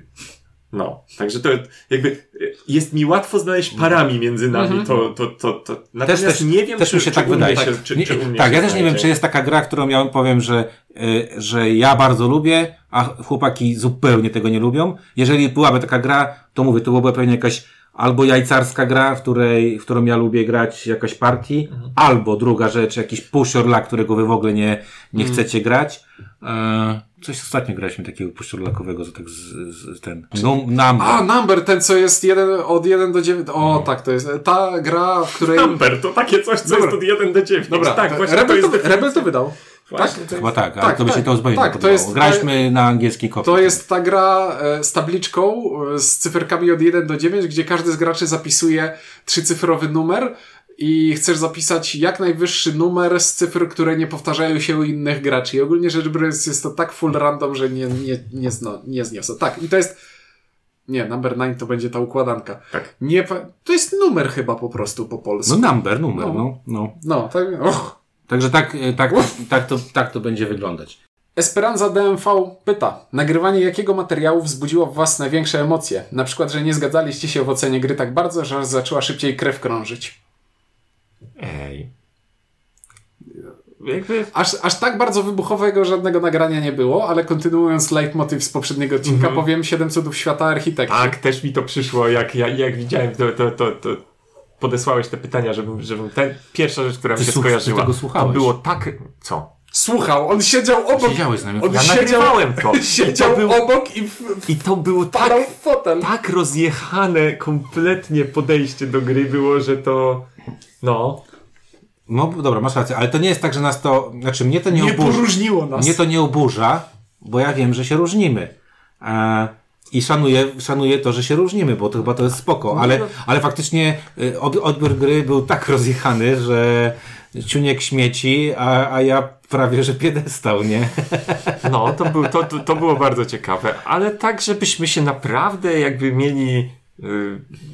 No, także to jakby y, jest mi łatwo znaleźć parami między nami to, to, to, to. Natomiast też, nie wiem, też czy, mi się czy tak wydaje. Się, czy, Nie- czy tak, ja też nie wiem, czy jest taka gra, którą ja powiem, że, y, że ja bardzo lubię, a chłopaki zupełnie tego nie lubią. Jeżeli byłaby taka gra, to mówię, to byłaby pewnie jakaś albo jajcarska gra, w której, w którą ja lubię grać jakaś partii, Mhm. albo druga rzecz, jakiś push your luck, którego wy w ogóle nie, nie Mhm. chcecie grać. E, coś ostatnio graliśmy takiego luckowego, że tak z, z ten, no, number. A, Number, ten co jest jeden, od 1 do 9. O, tak, to jest ta gra, w której. Number, to takie coś, co Dobra. jest od 1 do 9. Dobra, tak, to właśnie Rebel, to to, jest Rebel to wydał. Właśnie, to Chyba tak, ale tak, to by się tak. to zupełnie Tak, to jest- podobało. Graliśmy na angielskiej kopii. To jest ta gra e, z tabliczką, e, z cyferkami od 1 do 9, gdzie każdy z graczy zapisuje trzycyfrowy numer i chcesz zapisać jak najwyższy numer z cyfr, które nie powtarzają się u innych graczy. I ogólnie rzecz biorąc jest to tak full random, że nie, nie, nie, zno, nie zniosę. Tak, i to jest... Nie, number 9 to będzie ta układanka. Tak. Nie, to jest numer chyba po prostu po polsku. No number, numer, No. no. no. No, tak... Och. Także tak, e, tak, tak, to, tak to będzie wyglądać. Esperanza DMV pyta, nagrywanie jakiego materiału wzbudziło w Was największe emocje? Na przykład, że nie zgadzaliście się w ocenie gry tak bardzo, że aż zaczęła szybciej krew krążyć. Ej. Jakby... Aż, aż tak bardzo wybuchowego żadnego nagrania nie było, ale kontynuując leitmotiv z poprzedniego odcinka, powiem 7 cudów świata architekci. Tak, też mi to przyszło, jak, jak, jak widziałem, to, to, to, to podesłałeś te pytania, żebym, żebym ten, pierwsza rzecz, która mi Ty się słuch- skojarzyła, tego to było tak, co? Słuchał, on siedział obok. Siedziałeś z nami. On Ja siedział, nagrywałem to. [LAUGHS] siedział To był- obok i w, I to było tak, fotel. tak rozjechane kompletnie podejście do gry było, że to, no, No dobra, masz rację, ale to nie jest tak, że nas to, znaczy mnie to nie, Nie oburza. poróżniło nas. Mnie to nie oburza, bo ja wiem, że się różnimy. E, I szanuję, szanuję to, że się różnimy, bo to chyba to jest spoko, ale, ale faktycznie y, od, odbiór gry był tak rozjechany, że ciuniek śmieci, a, a ja prawie, że piedestał, nie? no, to, był, to, to, było bardzo ciekawe, ale tak, żebyśmy się naprawdę jakby mieli y,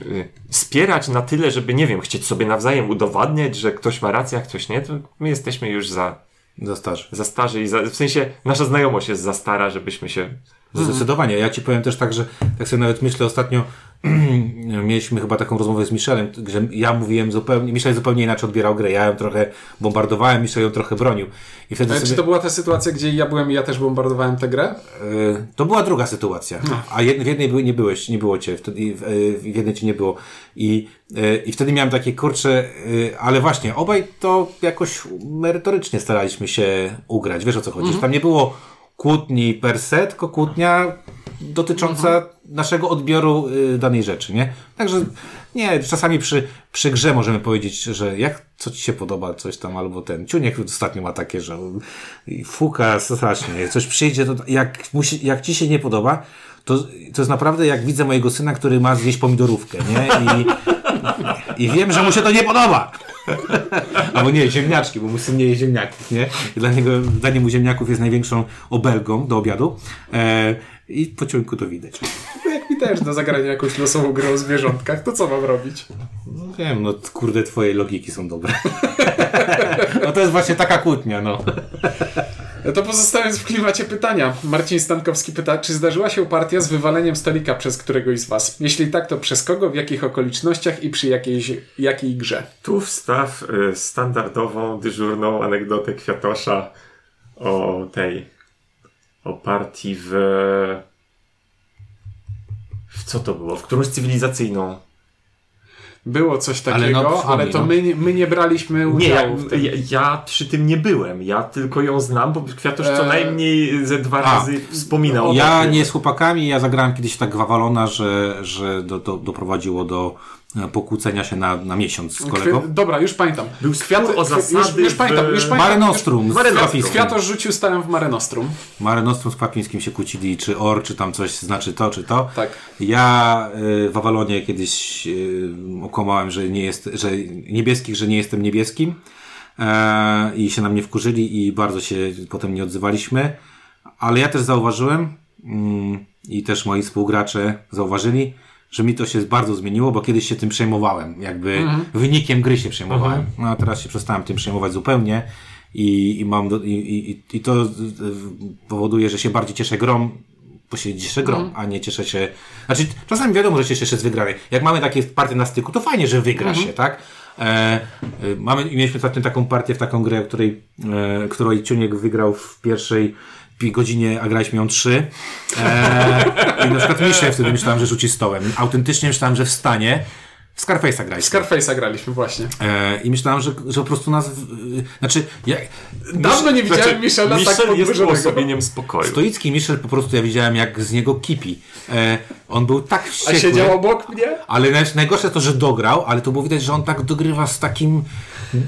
y, spierać na tyle, żeby, nie wiem, chcieć sobie nawzajem udowadniać, że ktoś ma rację, a ktoś nie, to my jesteśmy już za, Za starzy. za starzy i za, w sensie nasza znajomość jest za stara, żebyśmy się Zdecydowanie. Ja ci powiem też tak, że tak sobie nawet myślę ostatnio, [CLEARS THROAT] mieliśmy chyba taką rozmowę z Michelem, że ja mówiłem zupełnie, Michel zupełnie inaczej odbierał grę. Ja ją trochę bombardowałem, Michel ją trochę bronił. I wtedy Ale sobie... Czy to była ta sytuacja, gdzie ja byłem i ja też bombardowałem tę grę? Y, To była druga sytuacja. A jed, w jednej nie byłeś, nie było cię, wtedy, w, y, w jednej cię nie było. I, y, I wtedy miałem takie kurcze, ale właśnie, obaj to jakoś merytorycznie staraliśmy się ugrać. Wiesz o co chodzi? Że Tam nie było kłótni per se, tylko kłótnia dotycząca naszego odbioru y, danej rzeczy, nie? Także nie, czasami przy, przy grze możemy powiedzieć, że jak co ci się podoba, coś tam, albo ten ciuniek ostatnio ma takie, że fuka strasznie, coś przyjdzie, to jak, musi, jak ci się nie podoba, to, to jest naprawdę jak widzę mojego syna, który ma zjeść pomidorówkę, nie? I, i wiem, że mu się to nie podoba. Albo nie, ziemniaczki, bo mój syn nie je ziemniaków, nie? I dla niego danie mu ziemniaków jest największą obelgą do obiadu. E, I po ciągu to widać. No Jak mi też do zagrania jakąś losową grę o zwierzątkach, to co mam robić? No wiem, no kurde, twoje logiki są dobre. [LAUGHS] No to jest właśnie taka kłótnia, no. To pozostając w klimacie pytania. Marcin Stankowski pyta, czy zdarzyła się partia z wywaleniem stolika przez któregoś z was? Jeśli tak, to przez kogo, w jakich okolicznościach i przy jakiejś, jakiej grze? Tu wstaw y, standardową, dyżurną anegdotę Kwiatosza o tej, o partii w... W co to było? W którąś cywilizacyjną. Było coś Ale takiego, no, ale, to no. my, nie- my nie braliśmy Nie, ja, udziału w tym. ja, ja przy tym nie byłem. Ja tylko ją znam, bo Kwiatosz co Eee, najmniej ze dwa a, razy wspominał. Ja o tym. nie z chłopakami, ja zagrałem kiedyś tak gwawalona, że, że do, do, doprowadziło do e, pokłócenia się na, na miesiąc z kolegą. Kwi- Dobra, już pamiętam. Był spór o już, zasady już pamiętam, w- już pamiętam. Mare Nostrum z. Kwapińskim. Kwiatosz rzucił stałem w Mare Nostrum. Mare Nostrum z Kwapińskim się kłócili, czy or, czy tam coś znaczy to, czy to. Tak. Ja y, w Awalonie kiedyś y, okłamałem, że nie jest, że niebieskich, że nie jestem niebieskim. E, I się na mnie wkurzyli i bardzo się potem nie odzywaliśmy. Ale ja też zauważyłem mm, i też moi współgracze zauważyli, że mi to się bardzo zmieniło, bo kiedyś się tym przejmowałem. Jakby wynikiem gry się przejmowałem. No a teraz się przestałem tym przejmować zupełnie. I, i mam do, i, i, i to powoduje, że się bardziej cieszę grą, bo się cieszę grą, a nie cieszę się. Znaczy, czasami wiadomo, że się cieszę z wygranej. Jak mamy takie partie na styku, to fajnie, że wygra się, tak? E, y, mamy, mieliśmy ostatnio taką partię w taką grę, której, e, której Ciuniek wygrał w pierwszej pi- godzinie, a graliśmy ją trzy. E, I na przykład Michel wtedy myślałem, że rzuci stołem. Autentycznie myślałem, że wstanie. W Scarface'a W graliśmy. Scarface'a graliśmy właśnie. E, I myślałem, że, że po prostu nas. W, znaczy, ja, Dawno nie widziałem Michela tak Michel jest podburzonego. uosobieniem spokoju. stoicki Michel po prostu ja widziałem, jak z niego kipi. E, on był tak A wściekły. siedział obok mnie? Ale naj- najgorsze to, że dograł, ale to było widać, że on tak dogrywa z takim,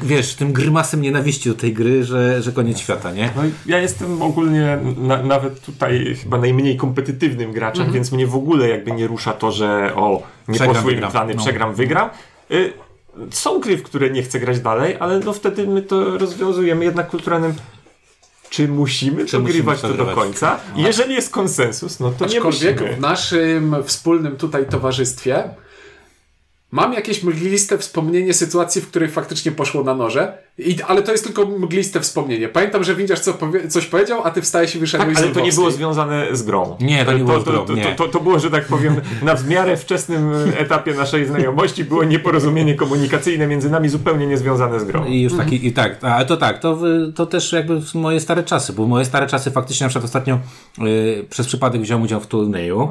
wiesz, tym grymasem nienawiści do tej gry, że, że koniec świata, nie? No ja jestem ogólnie na, nawet tutaj chyba najmniej kompetytywnym graczem, więc mnie w ogóle jakby nie rusza to, że o, nie Przegram, poszły mi wygram. plany, No. przegram, wygram. Y, są gry, w które nie chcę grać dalej, ale no wtedy my to rozwiązujemy jednak kulturalnym czy musimy Czy musimy dogrywać to to do końca? I jeżeli jest konsensus, no to nie Aczkolwiek musimy. w naszym wspólnym tutaj towarzystwie mam jakieś mgliste wspomnienie sytuacji, w której faktycznie poszło na noże, I, ale to jest tylko mgliste wspomnienie. Pamiętam, że Windziarz co powie, coś powiedział, a ty wstałeś i wyszedłeś Tak, ale to nie było związane z grą. Nie, to nie było z grą, to, nie. To, to, to było, że tak powiem, na w miarę wczesnym etapie naszej znajomości było nieporozumienie komunikacyjne między nami zupełnie niezwiązane z grą. I już taki, i tak, ale to tak, to, to też jakby w moje stare czasy, bo moje stare czasy faktycznie na przykład ostatnio y, przez przypadek wziąłem udział w turnieju,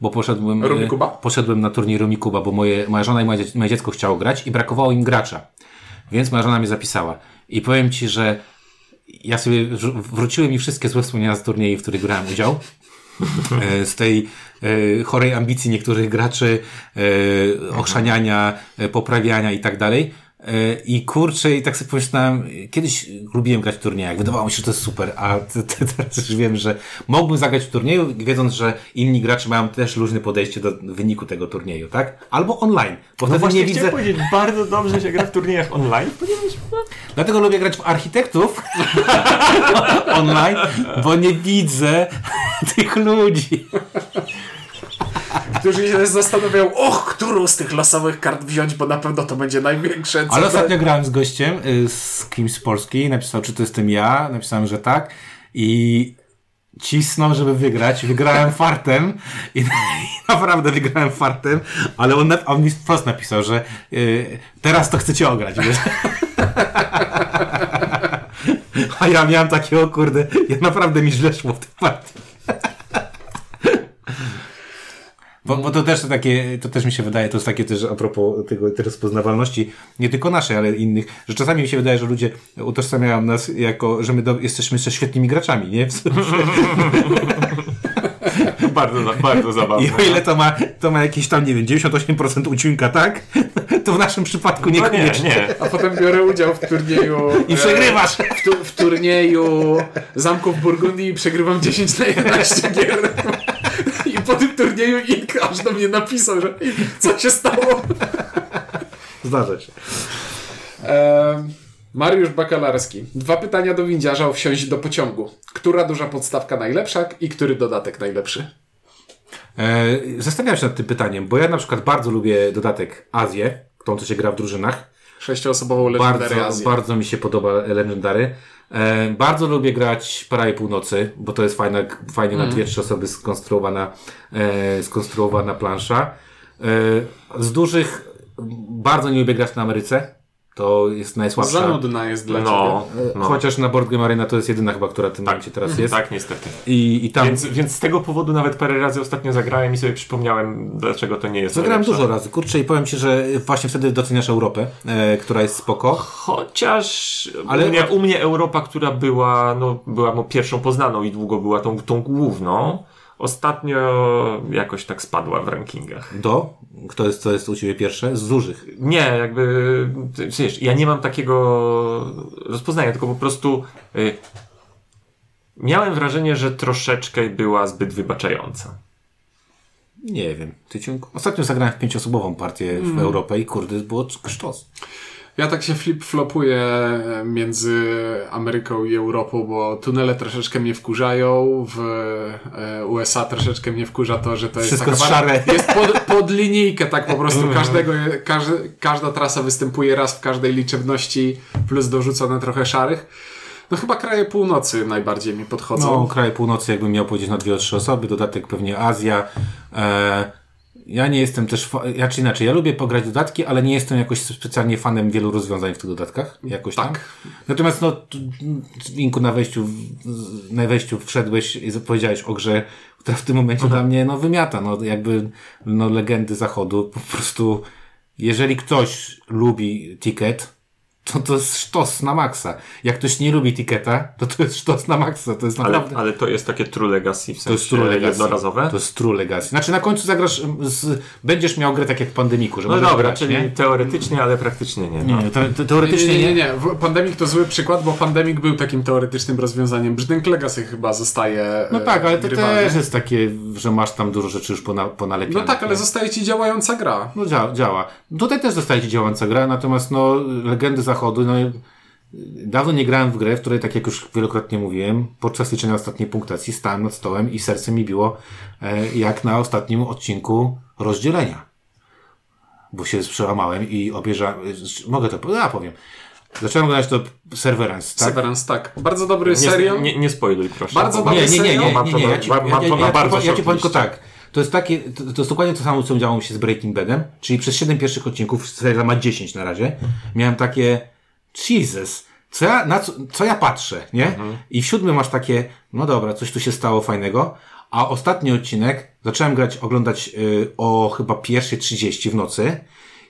bo poszedłem, y, poszedłem na turniej Rumikuba, bo moje, moja żona i moje dziecko chciało grać i brakowało im gracza, więc moja żona mnie zapisała. I powiem Ci, że ja sobie wróciły mi wszystkie złe wspomnienia z turnieju, w których brałem udział. [LAUGHS] E, z tej e, chorej ambicji niektórych graczy, e, ochrzaniania, poprawiania i tak dalej. I kurczę, i tak sobie pomyślałem, kiedyś lubiłem grać w turniejach, wydawało mi się, że to jest super, a [LAUGHS] te, te, teraz już wiem, że mógłbym zagrać w turnieju, wiedząc, że inni gracze mają też luźne podejście do wyniku tego turnieju, tak? Albo online, bo No wtedy właśnie nie widzę, powiedzieć, bardzo dobrze się gra w turniejach online, ponieważ dlatego lubię grać w architektów [LAUGHS] online, bo nie widzę [LAUGHS] tych ludzi. Którzy się zastanawiają, och, którą z tych losowych kart wziąć, bo na pewno to będzie największe. Ale ostatnio grałem z gościem, y, z kimś z Polski, napisał, czy to jestem ja, napisałem, że tak i cisnął, żeby wygrać. Wygrałem fartem i, [LAUGHS] naprawdę wygrałem fartem, ale on, on mi wprost napisał, że y, teraz to chcecie ograć? [LAUGHS] A ja miałem takie, o kurde, ja naprawdę mi źle szło w tej partii. Bo, bo to też to takie, to też mi się wydaje, to jest takie też a propos tego, tej rozpoznawalności, nie tylko naszej, ale innych, że czasami mi się wydaje, że ludzie utożsamiają nas jako, że my do, jesteśmy jeszcze świetnymi graczami, nie? W sensie, [LAUGHS] bardzo, bardzo I zabawne. o ile to ma, to ma jakieś tam, nie wiem, 98% ucinka, tak? [LAUGHS] To w naszym przypadku No nie, niekoniecznie. nie. A potem biorę udział w turnieju. I e, przegrywasz! W, tu, w turnieju Zamków Burgundii i przegrywam 10 na 11 gier. Po tym turnieju Ink aż do mnie napisał, że "Ink, co się stało. Zdarza się. Mariusz Bakalarski. Dwa pytania do windziarza o wsiąść do pociągu. Która duża podstawka najlepsza i który dodatek najlepszy? E, zastanawiam się nad tym pytaniem, bo ja na przykład bardzo lubię dodatek Azję, tą co się gra w drużynach. Sześcioosobową Legendary Bardzo, Azję. bardzo mi się podoba Legendary. E, bardzo lubię grać Paraje Północy, bo to jest fajna, fajnie Mhm. na dwie, trzy osoby skonstruowana, e, skonstruowana plansza. E, z dużych bardzo nie lubię grać na Ameryce. To jest najsłabsza. Za nudna jest dla No, ciebie. No. Chociaż na Board Game Arena to jest jedyna chyba, która w tym momencie teraz jest. Tak, niestety. I, I tam Więc, więc z tego powodu nawet parę razy ostatnio zagrałem i sobie przypomniałem, dlaczego to nie jest zagrałem najlepsza. dużo razy. Kurczę, i powiem Ci, że właśnie wtedy doceniasz Europę, e, która jest spoko. Chociaż Ale- u, mnie, u mnie Europa, która była, no, była mu pierwszą poznaną i długo była tą, tą główną, ostatnio jakoś tak spadła w rankingach. Do? Kto jest, co jest u Ciebie pierwsze? Z dużych. Nie, jakby, wiesz, ja nie mam takiego rozpoznania, tylko po prostu y, miałem wrażenie, że troszeczkę była zbyt wybaczająca. Nie wiem. Tydzień... Ostatnio zagrałem w pięciosobową partię w Europę i kurde, było sztos. Ja tak się flip-flopuję między Ameryką i Europą, bo tunele troszeczkę mnie wkurzają, w e, USA troszeczkę mnie wkurza to, że to jest Wszystko taka jest szare. Jest pod, pod linijkę tak po prostu [LAUGHS] każdego, każdy, każda trasa występuje raz w każdej liczebności, plus dorzucone trochę szarych. No chyba kraje północy najbardziej mi podchodzą. No, kraje północy, jakbym miał powiedzieć na dwie, trzy osoby, dodatek pewnie Azja. E, ja nie jestem też, ja czy inaczej, ja lubię pograć dodatki, ale nie jestem jakoś specjalnie fanem wielu rozwiązań w tych dodatkach. Jakoś tam. Tak. Natomiast no, Linku na wejściu, na wejściu wszedłeś i powiedziałeś o grze, która w tym momencie dla mnie no, wymiata. No, jakby no, legendy zachodu. Po prostu, jeżeli ktoś lubi ticket, to to jest sztos na maksa. Jak ktoś nie lubi tiketa, to to jest sztos na maksa. To jest Ale, naprawdę... ale to jest takie true legacy, w To sensie jest true legacy. jednorazowe? To jest true legacy. Znaczy na końcu zagrasz, z, będziesz miał grę tak jak w pandemiku, że No dobra, grać, czyli nie? teoretycznie, ale praktycznie nie. No. Nie, te, te, Nie, teoretycznie nie, nie. nie, nie. Pandemic to zły przykład, bo Pandemic był takim teoretycznym rozwiązaniem. Brzdęk Legacy chyba zostaje No e, tak, ale to też jest takie, że masz tam dużo rzeczy już pona, ponalepiane. No tak, ale zostaje ci działająca gra. No działa, działa. Tutaj też zostaje działająca gra, natomiast no, Legendy Zachodu, no dawno nie grałem w grę, w której, tak jak już wielokrotnie mówiłem, podczas liczenia ostatniej punktacji stałem nad stołem i serce mi biło, e, jak na ostatnim odcinku rozdzielenia. Bo się przełamałem i obejrzałem, mogę to, ja powiem. Zacząłem grać to Severance, tak? Severance, tak. Bardzo dobry Nie, serial. nie, nie spoiluj proszę. Bardzo dobry Nie, nie, nie, nie, Mam nie, to nie. Ja ci, ja, ci powiem tylko tak. To jest takie, to, to jest dokładnie to samo, co działo mi się z Breaking Badem, czyli przez 7 pierwszych odcinków, serial ma 10 na razie, miałem takie, Jesus, co ja, na co, co ja patrzę, nie? Mhm. I w siódmym masz takie, no dobra, coś tu się stało fajnego, a ostatni odcinek zacząłem grać, oglądać y, o chyba pierwszej 30 w nocy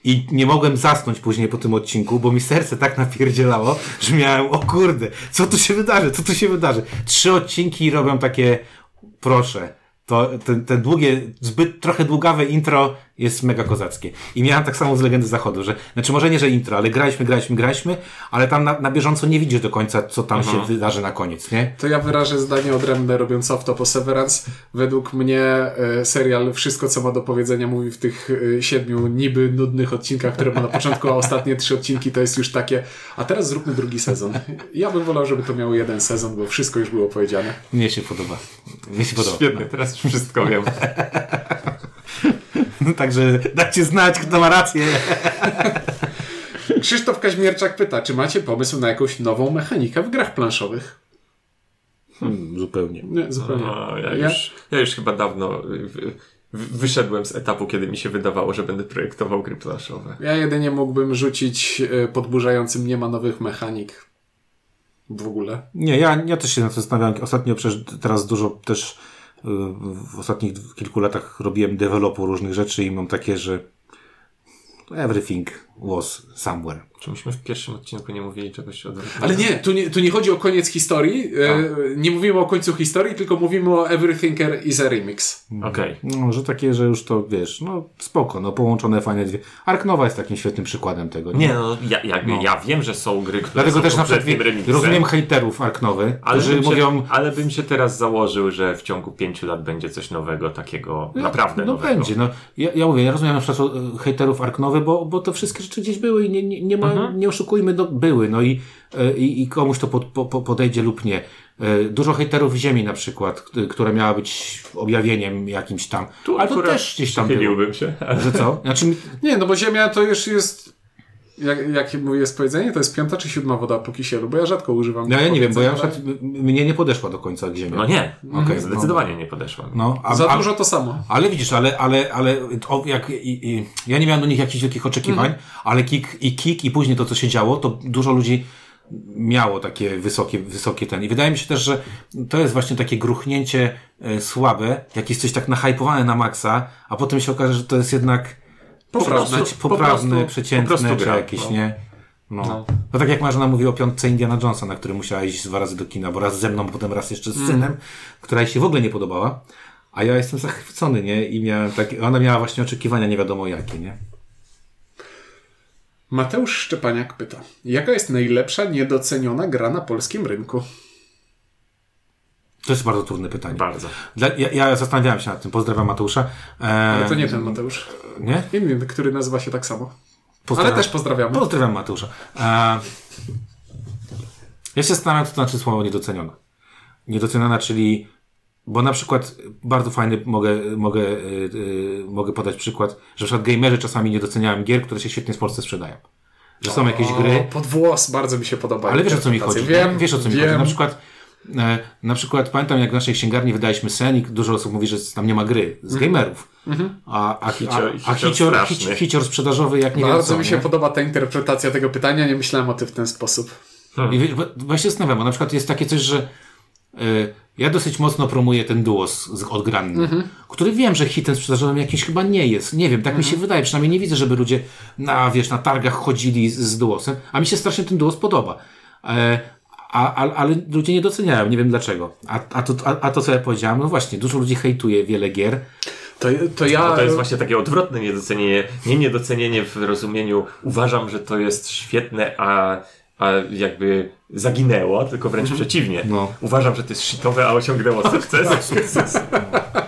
i nie mogłem zasnąć później po tym odcinku, bo mi serce tak napierdzielało, że miałem, o kurde, co tu się wydarzy, co tu się wydarzy. Trzy odcinki robią takie, proszę, to ten, ten długie, zbyt trochę długawe intro jest mega kozackie. I miałem tak samo z Legendy Zachodu, że, znaczy może nie, że intro, ale graliśmy, graliśmy, graliśmy, ale tam na, na bieżąco nie widzisz do końca, co tam się wydarzy na koniec, nie? To ja wyrażę zdanie odrębne, robiąc off po Severance. Według mnie e, serial wszystko, co ma do powiedzenia, mówi w tych e, siedmiu niby nudnych odcinkach, które ma na początku, a ostatnie trzy odcinki to jest już takie, a teraz zróbmy drugi sezon. Ja bym wolał, żeby to miało jeden sezon, bo wszystko już było powiedziane. Mnie się podoba. Mnie się podoba. Świetnie, teraz wszystko wiem. [LAUGHS] No, Także dajcie znać, kto ma rację. Krzysztof Kaźmierczak pyta, czy macie pomysł na jakąś nową mechanikę w grach planszowych? Hmm, zupełnie. Nie, zupełnie. No, ja, Ja- już, ja już chyba dawno wy- wy- wyszedłem z etapu, kiedy mi się wydawało, że będę projektował gry planszowe. Ja jedynie mógłbym rzucić e, podburzającym nie ma nowych mechanik. W ogóle. Nie, ja, ja też się na to zastanawiam. Ostatnio przecież teraz dużo też w ostatnich kilku latach robiłem developu różnych rzeczy i mam takie, że everything was somewhere. Czy myśmy w pierwszym odcinku nie mówili czegoś odwrotnego? Ale nie, tu nie, tu nie chodzi o koniec historii. E, nie mówimy o końcu historii, tylko mówimy o Everythinker is a remix. Okej. No, że takie, że już to wiesz, no spoko, no połączone fajne dwie. Ark Nova jest takim świetnym przykładem tego. Nie, no, ja, jakby, No. ja wiem, że są gry, które Dlatego są też na przykład remixem, rozumiem hejterów Ark Nowy, ale którzy bym, się, mówią, ale bym się teraz założył, że w ciągu pięciu lat będzie coś nowego, takiego naprawdę no nowego. będzie. No, ja, ja mówię, ja rozumiem na przykład hejterów Arknowy, bo, bo to wszystkie rzeczy gdzieś były i nie, nie, nie ma, Mhm. nie oszukujmy, no były. No i, e, i, i komuś to pod, po, po- podejdzie lub nie. E, Dużo hejterów Ziemi na przykład, która miała być objawieniem jakimś tam. Tu Ale to też gdzieś tam było. się. Że co? Znaczy, Nie, no bo Ziemia to już jest. Jak, jakie jest powiedzenie? To jest piąta czy siódma woda po kisielu? Bo ja rzadko używam. no ja nie wiem, bo ja m- mnie nie podeszła do końca Ziemia. No nie, Okej, zdecydowanie nie podeszła. No, a, Za a, dużo to samo. Ale widzisz, ale, ale, ale o, jak, i, i, ja nie miałem do nich jakichś wielkich oczekiwań, Mhm. ale kick, i kick i później to, co się działo, to dużo ludzi miało takie wysokie, wysokie ten. I wydaje mi się też, że to jest właśnie takie gruchnięcie e, słabe, jak jest coś tak nahypowane na maksa, a potem się okaże, że to jest jednak Poprawne. poprawne, poprawne po prostu- przeciętne, po prostu czy gra, jakieś, no. nie? No. No. To tak jak Marzena mówi o piątce Indiana Jonesa, na który musiała iść dwa razy do kina, bo raz ze mną, potem raz jeszcze z synem, która jej się w ogóle nie podobała. A ja jestem zachwycony, nie? I miałem takie, ona miała właśnie oczekiwania nie wiadomo jakie, nie? Mateusz Szczepaniak pyta: Jaka jest najlepsza niedoceniona gra na polskim rynku? To jest bardzo trudne pytanie. Bardzo. Dla, ja, ja zastanawiałem się nad tym. Pozdrawiam Mateusza. E, Ale to nie ten Mateusz. Nie? Inny, który nazywa się tak samo. Pozdrawiam. Ale też pozdrawiamy. Pozdrawiam Mateusza. E, ja się zastanawiam, co to znaczy słowo niedoceniona. Niedoceniona, czyli bo na przykład bardzo fajny mogę, mogę, yy, mogę podać przykład, że na przykład gamerzy czasami nie doceniają gier, które się świetnie w Polsce sprzedają. Że są jakieś O, gry, pod włos bardzo mi się podoba. ale wiesz o co mi chodzi. Wiem, wiesz o co mi wiem. chodzi. Na przykład, na przykład pamiętam jak w naszej księgarni wydaliśmy sen i dużo osób mówi, że tam nie ma gry z Mhm. gamerów. A, a, Hicior- a, a hicior hicior, hicior sprzedażowy jak nie wiem Bardzo co, mi się nie? podoba ta interpretacja tego pytania, nie myślałem o tym w ten sposób. I wie- bo- właśnie zastanawiam, bo na przykład jest takie coś, że y, ja dosyć mocno promuję ten duos z, odgranny, Mhm. który wiem, że hitem sprzedażowym jakiś chyba nie jest. Nie wiem, tak mi się Mhm. wydaje. Przynajmniej nie widzę, żeby ludzie na, wiesz, na targach chodzili z, z duosem, a mi się strasznie ten duos podoba. E, a, a, ale ludzie nie doceniają, nie wiem dlaczego. A, a, to, a, a to, co ja powiedziałem, no właśnie, dużo ludzi hejtuje wiele gier. To, to ja. To jest właśnie takie odwrotne niedocenienie. Nie niedocenienie w rozumieniu uważam, że to jest świetne, a, a jakby zaginęło, tylko wręcz przeciwnie. No. Uważam, że to jest shitowe, a osiągnęło sukces. [LAUGHS] [LAUGHS]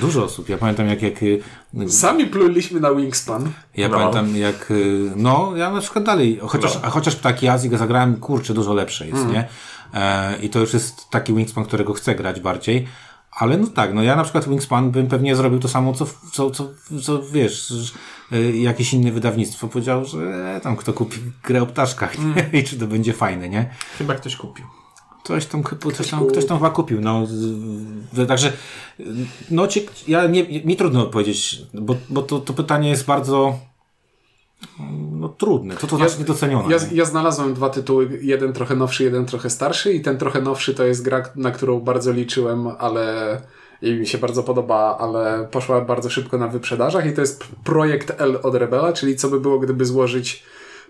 Dużo osób. Ja pamiętam, jak, jak y, Sami pluliśmy na Wingspan. Ja No. pamiętam jak, y, no ja na przykład dalej, chociaż, No. a chociaż Ptaki Azji go zagrałem, kurczę, dużo lepsze jest, Mm. nie? E, I to już jest taki Wingspan, którego chcę grać bardziej. Ale no tak, no ja na przykład Wingspan bym pewnie zrobił to samo, co, co, co, co wiesz, że, y, jakieś inne wydawnictwo powiedział, że e, tam kto kupi grę o ptaszkach, Mm. nie? [LAUGHS] I czy to będzie fajne, nie? Chyba ktoś kupił. Ktoś tam, ktoś tam, ktoś tam chyba kupił, no. Także, no, cie, ja nie, mi trudno odpowiedzieć, bo, bo to, to pytanie jest bardzo, no, trudne. Co to Ja- znaczy niedocenione? Ja, ja znalazłem dwa tytuły, jeden trochę nowszy, jeden trochę starszy i ten trochę nowszy to jest gra, na którą bardzo liczyłem, ale i mi się bardzo podoba, ale poszła bardzo szybko na wyprzedażach i to jest projekt L od Rebela, czyli co by było, gdyby złożyć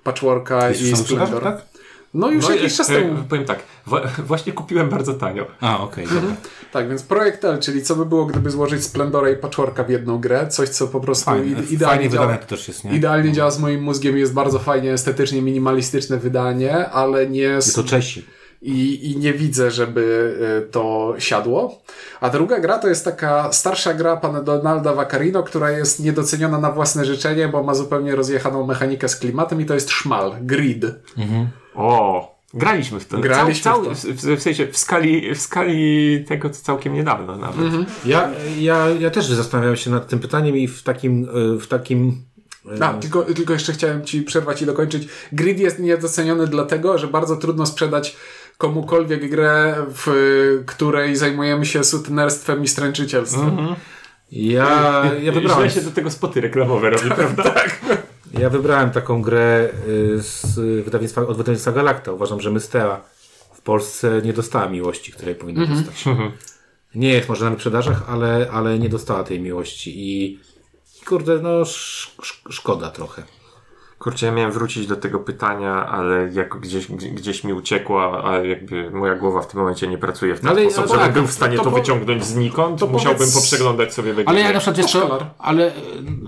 Patchworka Jest i Splendor. tak? No już No, jakiś e, czas e, temu. Powiem tak, [LAUGHS] właśnie kupiłem bardzo tanio. A, okej, dobra. Tak, więc projekt L, czyli co by było, gdyby złożyć Splendora i Patchworka w jedną grę, coś co po prostu Fajnie, ide- fajnie idealnie działa. to też jest, nie? Idealnie działa z moim mózgiem, jest bardzo fajnie, estetycznie minimalistyczne wydanie, ale nie... I to Czesi. i, i nie widzę, żeby y, to siadło. A druga gra to jest taka starsza gra pana Donalda Vaccarino, która jest niedoceniona na własne życzenie, bo ma zupełnie rozjechaną mechanikę z klimatem i to jest szmal, grid. O, graliśmy w to. Graliśmy cał, w cał, to. w, w sensie w skali, w skali tego to całkiem niedawno nawet. Ja, ja, ja też zastanawiałem się nad tym pytaniem i w takim, y, w takim A, tylko, tylko jeszcze chciałem Ci przerwać i dokończyć. Grid jest niedoceniony dlatego, że bardzo trudno sprzedać komukolwiek grę, w której zajmujemy się sutenerstwem i stręczycielstwem. Ja, ja wybrałem. Źle się do tego spoty reklamowe robi, [LAUGHS] prawda? tak. Ja wybrałem taką grę y, z wydawnictwa, od wydawnictwa Galacta. Uważam, że Mystea w Polsce nie dostała miłości, której powinna dostać. Nie jest może na wyprzedażach, ale, ale nie dostała tej miłości i kurde, no sz, szkoda trochę. Kurczę, ja miałem wrócić do tego pytania, ale jak gdzieś, gdzie- gdzieś mi uciekła, a jakby moja głowa w tym momencie nie pracuje w ten Ale- sposób, żebym tak, był w stanie to to, wyciągnąć znikąd. to Musiałbym powiedz- poprzeglądać sobie wegi. Ale ja na przykład szkolar. ale,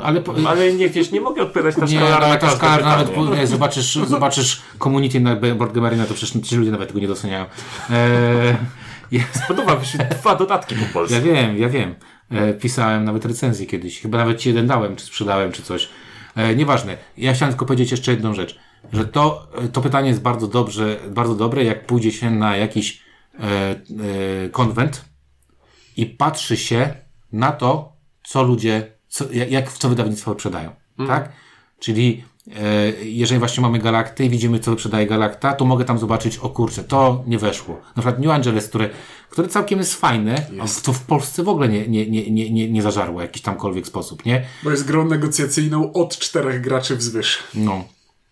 ale, Ale nie wiesz, nie mogę odpowiadać na nie, szkolarza na ale ta każde szkala nawet, nie, zobaczysz, [LAUGHS] zobaczysz community na Arena, to przecież ci ludzie nawet tego nie doceniają. [LAUGHS] Eee, ja, Podoba mi się dwa dodatki po polsku. ja wiem, ja wiem. E, pisałem nawet recenzję kiedyś. Chyba nawet ci jeden dałem, czy sprzedałem, czy coś. E, nieważne. Ja chciałem tylko powiedzieć jeszcze jedną rzecz. Że to, e, to pytanie jest bardzo dobrze, bardzo dobre, jak pójdzie się na jakiś e, e, konwent i patrzy się na to, co ludzie, co, jak, jak w co wydawnictwa wyprzedają. Tak? Czyli jeżeli właśnie mamy Galaktę i widzimy, co wyprzedaje Galakta, to mogę tam zobaczyć, o kurczę, to nie weszło. Na przykład New Angeles, które, które całkiem jest fajne, a to w Polsce w ogóle nie, nie, nie, nie, nie, nie zażarło w jakiś tamkolwiek sposób, nie? Bo jest grą negocjacyjną od czterech graczy wzwyż. No.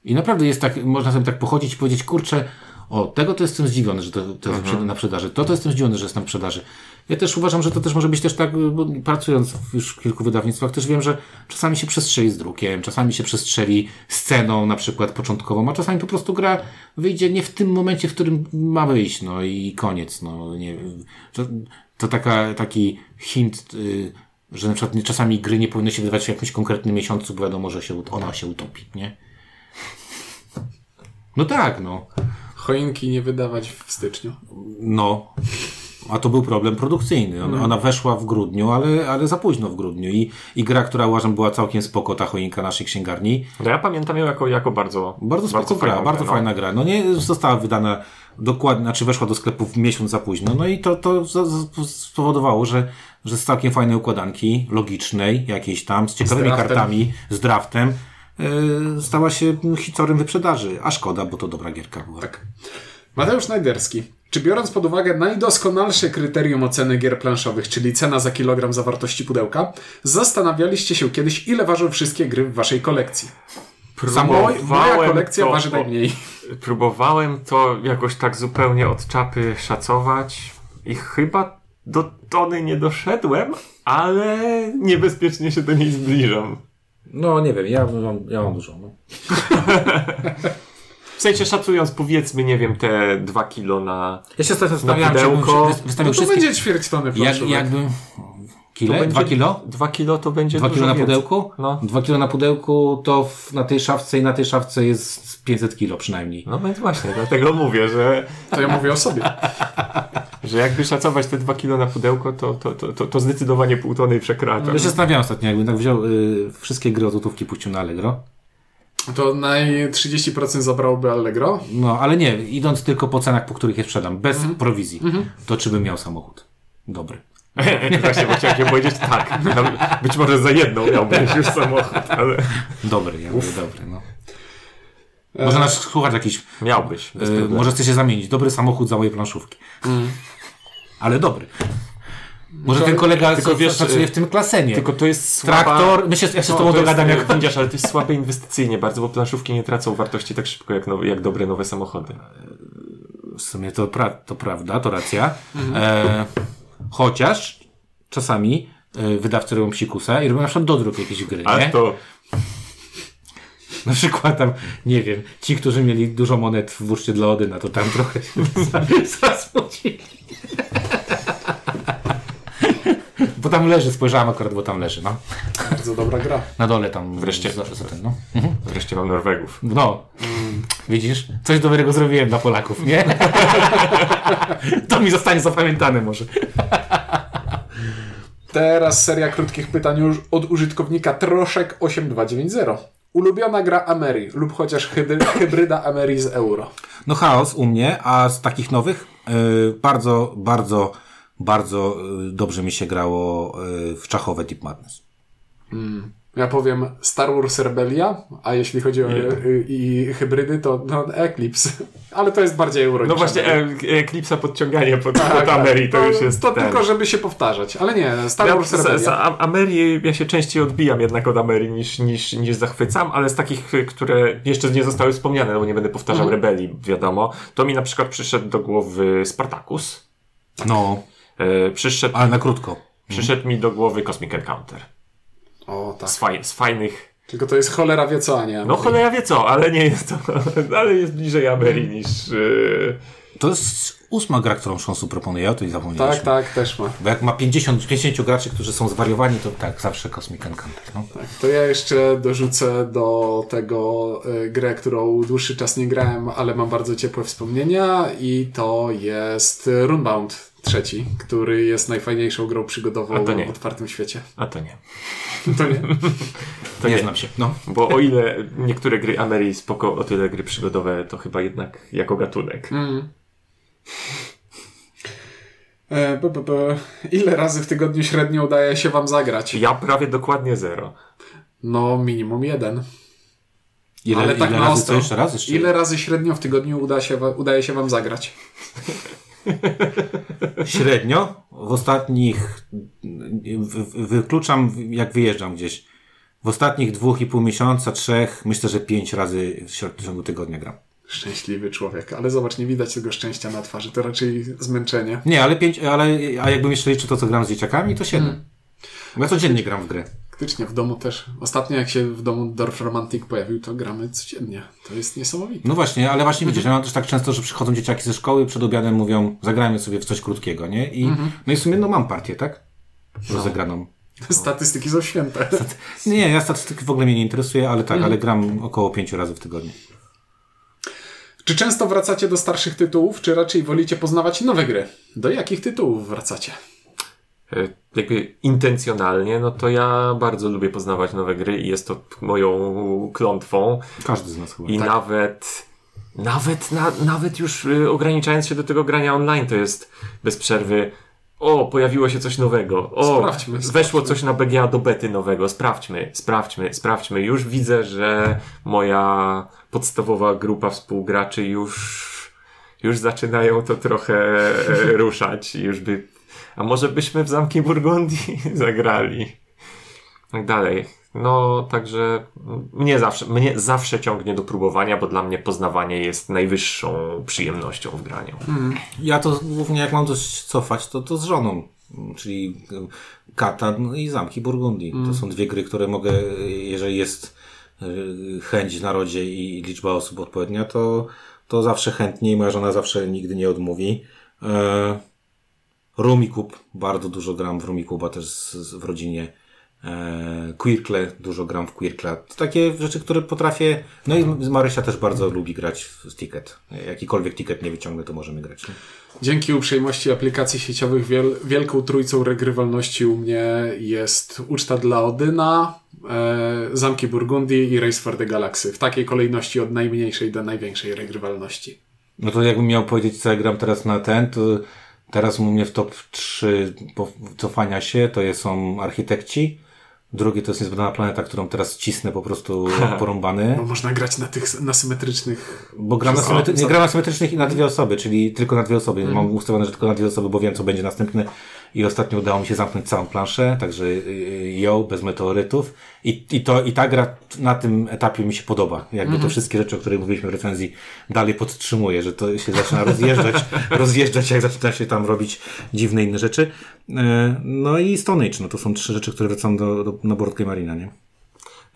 I naprawdę jest tak, można sobie tak pochodzić i powiedzieć, kurczę, o, tego to jestem zdziwiony, że to, to jest na sprzedaży. To to jestem zdziwiony, że jest na sprzedaży. Ja też uważam, że to też może być też tak, bo pracując w już w kilku wydawnictwach, też wiem, że czasami się przestrzeli z drukiem, czasami się przestrzeli sceną na przykład początkową, a czasami po prostu gra wyjdzie nie w tym momencie, w którym ma wyjść, no i koniec, no nie To, to taka, taki hint, y, że na przykład czasami gry nie powinny się wydawać w jakimś konkretnym miesiącu, bo wiadomo, że się, ona się utopi, nie? No tak, no. Choinki nie wydawać w styczniu. No. A to był problem produkcyjny. Ona, ona weszła w grudniu, ale, ale za późno w grudniu. I, I gra, która uważam była całkiem spoko, ta choinka naszej księgarni. No ja pamiętam ją jako, jako bardzo, Bardzo spoko gra, fajną bardzo grę, no. fajna gra. No nie została wydana dokładnie, znaczy weszła do sklepów miesiąc za późno. No i to, to spowodowało, że, że z całkiem fajnej układanki, logicznej, jakiejś tam, z ciekawymi draftem. kartami, z draftem, yy, stała się hitorem wyprzedaży. A szkoda, bo to dobra gierka była. Tak. Mateusz Najderski. Czy biorąc pod uwagę najdoskonalsze kryterium oceny gier planszowych, czyli cena za kilogram zawartości pudełka, zastanawialiście się kiedyś, ile ważą wszystkie gry w waszej kolekcji? Moj, moja Próbowałem kolekcja to- waży najmniej. Próbowałem to jakoś tak zupełnie od czapy szacować i chyba do tony nie doszedłem, ale niebezpiecznie się do niej zbliżam. No nie wiem, ja mam, ja mam dużo. No. [LAUGHS] W sensie szacując powiedzmy, nie wiem, te dwa kilo na... Ja się zastanawiałem, czy bym pudełko. wystawił No to wszystkie... będzie ćwierć tony Jak, planszówek. jakbym... To Kile? będzie- Dwa kilo? Dwa kilo to będzie Dwa dużo kilo na więcej. pudełku? No. Dwa kilo na pudełku to w, na tej szafce i na tej szafce jest 500 kilo przynajmniej. No więc właśnie, dlatego mówię, że, To ja mówię o sobie. [LAUGHS] że jakby szacować te dwa kilo na pudełko, to, to, to, to, to zdecydowanie pół tony przekracza. Ja się zastanawiałem ostatnio, jakbym tak wziął y, wszystkie gry od złotówki puścił na Allegro. To naj 30% zabrałoby Allegro. No, ale nie, idąc tylko po cenach, po których je sprzedam, bez prowizji, to czy bym miał samochód? Dobry. [LAUGHS] Właśnie, bo chciałem się powiedzieć tak. Nawet Być może za jedną miałbyś już samochód, ale Dobry, ja mówię dobry, no. Może nasz słuchacz jakiś, miałbyś. Y, problemu. może chce się zamienić. Dobry samochód za moje planszówki. Ale dobry. Może ten kolega tylko wiesz, pracuje y, w tym klasenie. Tylko to jest słaba... Traktor, myślę, ja się z No, tobą to dogadam, jest, jak [LAUGHS] Widzisz, ale to jest słabe inwestycyjnie bardzo, bo planszówki nie tracą wartości tak szybko jak, nowe, jak dobre nowe samochody. W sumie to, pra to prawda, to racja. E, chociaż czasami e, wydawcy robią psikusa i robią na przykład dodruk jakiejś gry, A nie? to... Na przykład tam, nie wiem, ci, którzy mieli dużo monet w burszcie dla Odyna, to tam trochę się [LAUGHS] za- zasmucili. Bo tam leży, spojrzałem akurat, bo tam leży, no. Bardzo dobra gra. Na dole tam. Wreszcie. Za, za ten, no. Wreszcie mam Norwegów. No. Widzisz? Coś dobrego zrobiłem dla Polaków, nie? [LAUGHS] to mi zostanie zapamiętane może. Teraz seria krótkich pytań już od użytkownika Troszek8290. Ulubiona gra Ameri lub chociaż hydry- hybryda Ameri z euro. No chaos u mnie, a z takich nowych y, bardzo, bardzo, bardzo y, dobrze mi się grało y, w czachowe Deep Madness. Ja powiem Star Wars Rebellia, a jeśli chodzi o y, i hybrydy, to no, Eclipse. [LAUGHS] Ale to jest bardziej euro. No właśnie, e, Eclipse'a podciąganie pod, Tak, pod tak. Ameri to, już jest To ten. tylko, żeby się powtarzać. Ale nie, Star Ja, Wars z, z, Rebellia. a- Amerii ja się częściej odbijam jednak od Amerii niż, niż, niż zachwycam, ale z takich, które jeszcze nie zostały wspomniane, no bo nie będę powtarzał Mhm. rebelii, wiadomo, to mi na przykład przyszedł do głowy Spartacus, No, przyszedł, ale na krótko. przyszedł mi do głowy Cosmic Encounter. O, tak. Z, faj, z fajnych, Tylko to jest cholera wie co, a nie. no cholera wie co, ale nie jest to, [LAUGHS] ale jest bliżej Amerii niż... y, To jest ósma gra, którą Szonsu proponuje, ja o tej zapomniałem. Tak, tak, też ma. Bo jak ma 50, 50 graczy, którzy są zwariowani, to tak, zawsze Cosmic Encounter. No. Tak, to ja jeszcze dorzucę do tego y, grę, którą dłuższy czas nie grałem, ale mam bardzo ciepłe wspomnienia i to jest Runebound trzeci, który jest najfajniejszą grą przygodową A to nie. w otwartym świecie. A to nie. [LAUGHS] To nie. To nie, nie. znam się. No. Bo o ile niektóre gry Amerii spoko, o tyle gry przygodowe to chyba jednak jako gatunek. Mm. E, b, b, b. Ile razy w tygodniu średnio udaje się wam zagrać? Ja prawie dokładnie zero. No, minimum jeden. Ile, Ale tak ile na razy ostro. jeszcze raz? Jeszcze Ile razy średnio w tygodniu uda się, udaje się wam zagrać? [LAUGHS] Średnio w ostatnich, wykluczam jak wyjeżdżam gdzieś, w ostatnich dwóch i pół miesiąca, trzech, myślę, że pięć razy w ciągu tygodnia gram. Szczęśliwy człowiek, ale zobacz, nie widać tego szczęścia na twarzy, to raczej zmęczenie. Nie, ale pięć, ale a jakbym jeszcze liczył to, co gram z dzieciakami, to siedem. Bo ja codziennie gram w grę. Faktycznie, w domu też. Ostatnio jak się w domu Dorf Romantic pojawił, to gramy codziennie. To jest niesamowite. No właśnie, ale właśnie widzisz, ja mam też tak często, że przychodzą dzieciaki ze szkoły, przed obiadem mówią, zagrajmy sobie w coś krótkiego, nie? I no i w sumie no mam partię, tak? Rozegraną. [LAUGHS] Statystyki są święte. [LAUGHS] Nie, ja statystyki w ogóle mnie nie interesuje, ale tak, ale gram około pięciu razy w tygodniu. Czy często wracacie do starszych tytułów, czy raczej wolicie poznawać nowe gry? Do jakich tytułów wracacie? E, Jakby intencjonalnie, no to ja bardzo lubię poznawać nowe gry i jest to moją klątwą. Każdy z nas chyba. I Tak. nawet, nawet, na, nawet już y, ograniczając się do tego grania online, to jest bez przerwy. O, pojawiło się coś nowego. O, Sprawdźmy, weszło sprawdźmy. coś na BGA do bety nowego. Sprawdźmy, sprawdźmy, sprawdźmy. Już widzę, że moja podstawowa grupa współgraczy już, już zaczynają to trochę e, ruszać. Już by, a może byśmy w Zamki Burgundii [LAUGHS] zagrali? Tak dalej. No, także mnie zawsze, mnie zawsze ciągnie do próbowania, bo dla mnie poznawanie jest najwyższą przyjemnością w graniu. Ja to głównie jak mam coś cofać, to, to z żoną. Czyli Katan i Zamki Burgundii. To są dwie gry, które mogę, jeżeli jest y, chęć w narodzie i liczba osób odpowiednia, to, to zawsze chętnie i moja żona zawsze nigdy nie odmówi. E, Rumikub, bardzo dużo gram w Rumikuba też z, z, w rodzinie. E, Quirkle, dużo gram w Quirkle. To takie rzeczy, które potrafię. No i Marysia też bardzo lubi grać w Ticket. Jakikolwiek ticket nie wyciągnę, to możemy grać. Nie? Dzięki uprzejmości aplikacji sieciowych wiel wielką trójcą regrywalności u mnie jest Uczta dla Odyna, e, Zamki Burgundii i Race for the Galaxy. W takiej kolejności od najmniejszej do największej regrywalności. No to jakbym miał powiedzieć, co ja gram teraz na ten, to teraz u mnie w top 3 po- cofania się to są architekci. Drugi to jest niezbadana planeta, którą teraz cisnę po prostu [LAUGHS] porąbany. Bo można grać na tych na symetrycznych. Bo gram na, symetry- nie gram na symetrycznych i na dwie osoby, czyli tylko na dwie osoby. Mam ustawione, że tylko na dwie osoby, bo wiem, co będzie następne. I ostatnio udało mi się zamknąć całą planszę, także y, ją, bez meteorytów. I, i, to, I ta gra na tym etapie mi się podoba. Jakby te wszystkie rzeczy, o których mówiliśmy w recenzji, dalej podtrzymuję, że to się zaczyna rozjeżdżać, [LAUGHS] rozjeżdżać, jak zaczyna się tam robić dziwne inne rzeczy. E, No i Stone Age, no to są trzy rzeczy, które wracam do, do, na Board Game Arena, nie?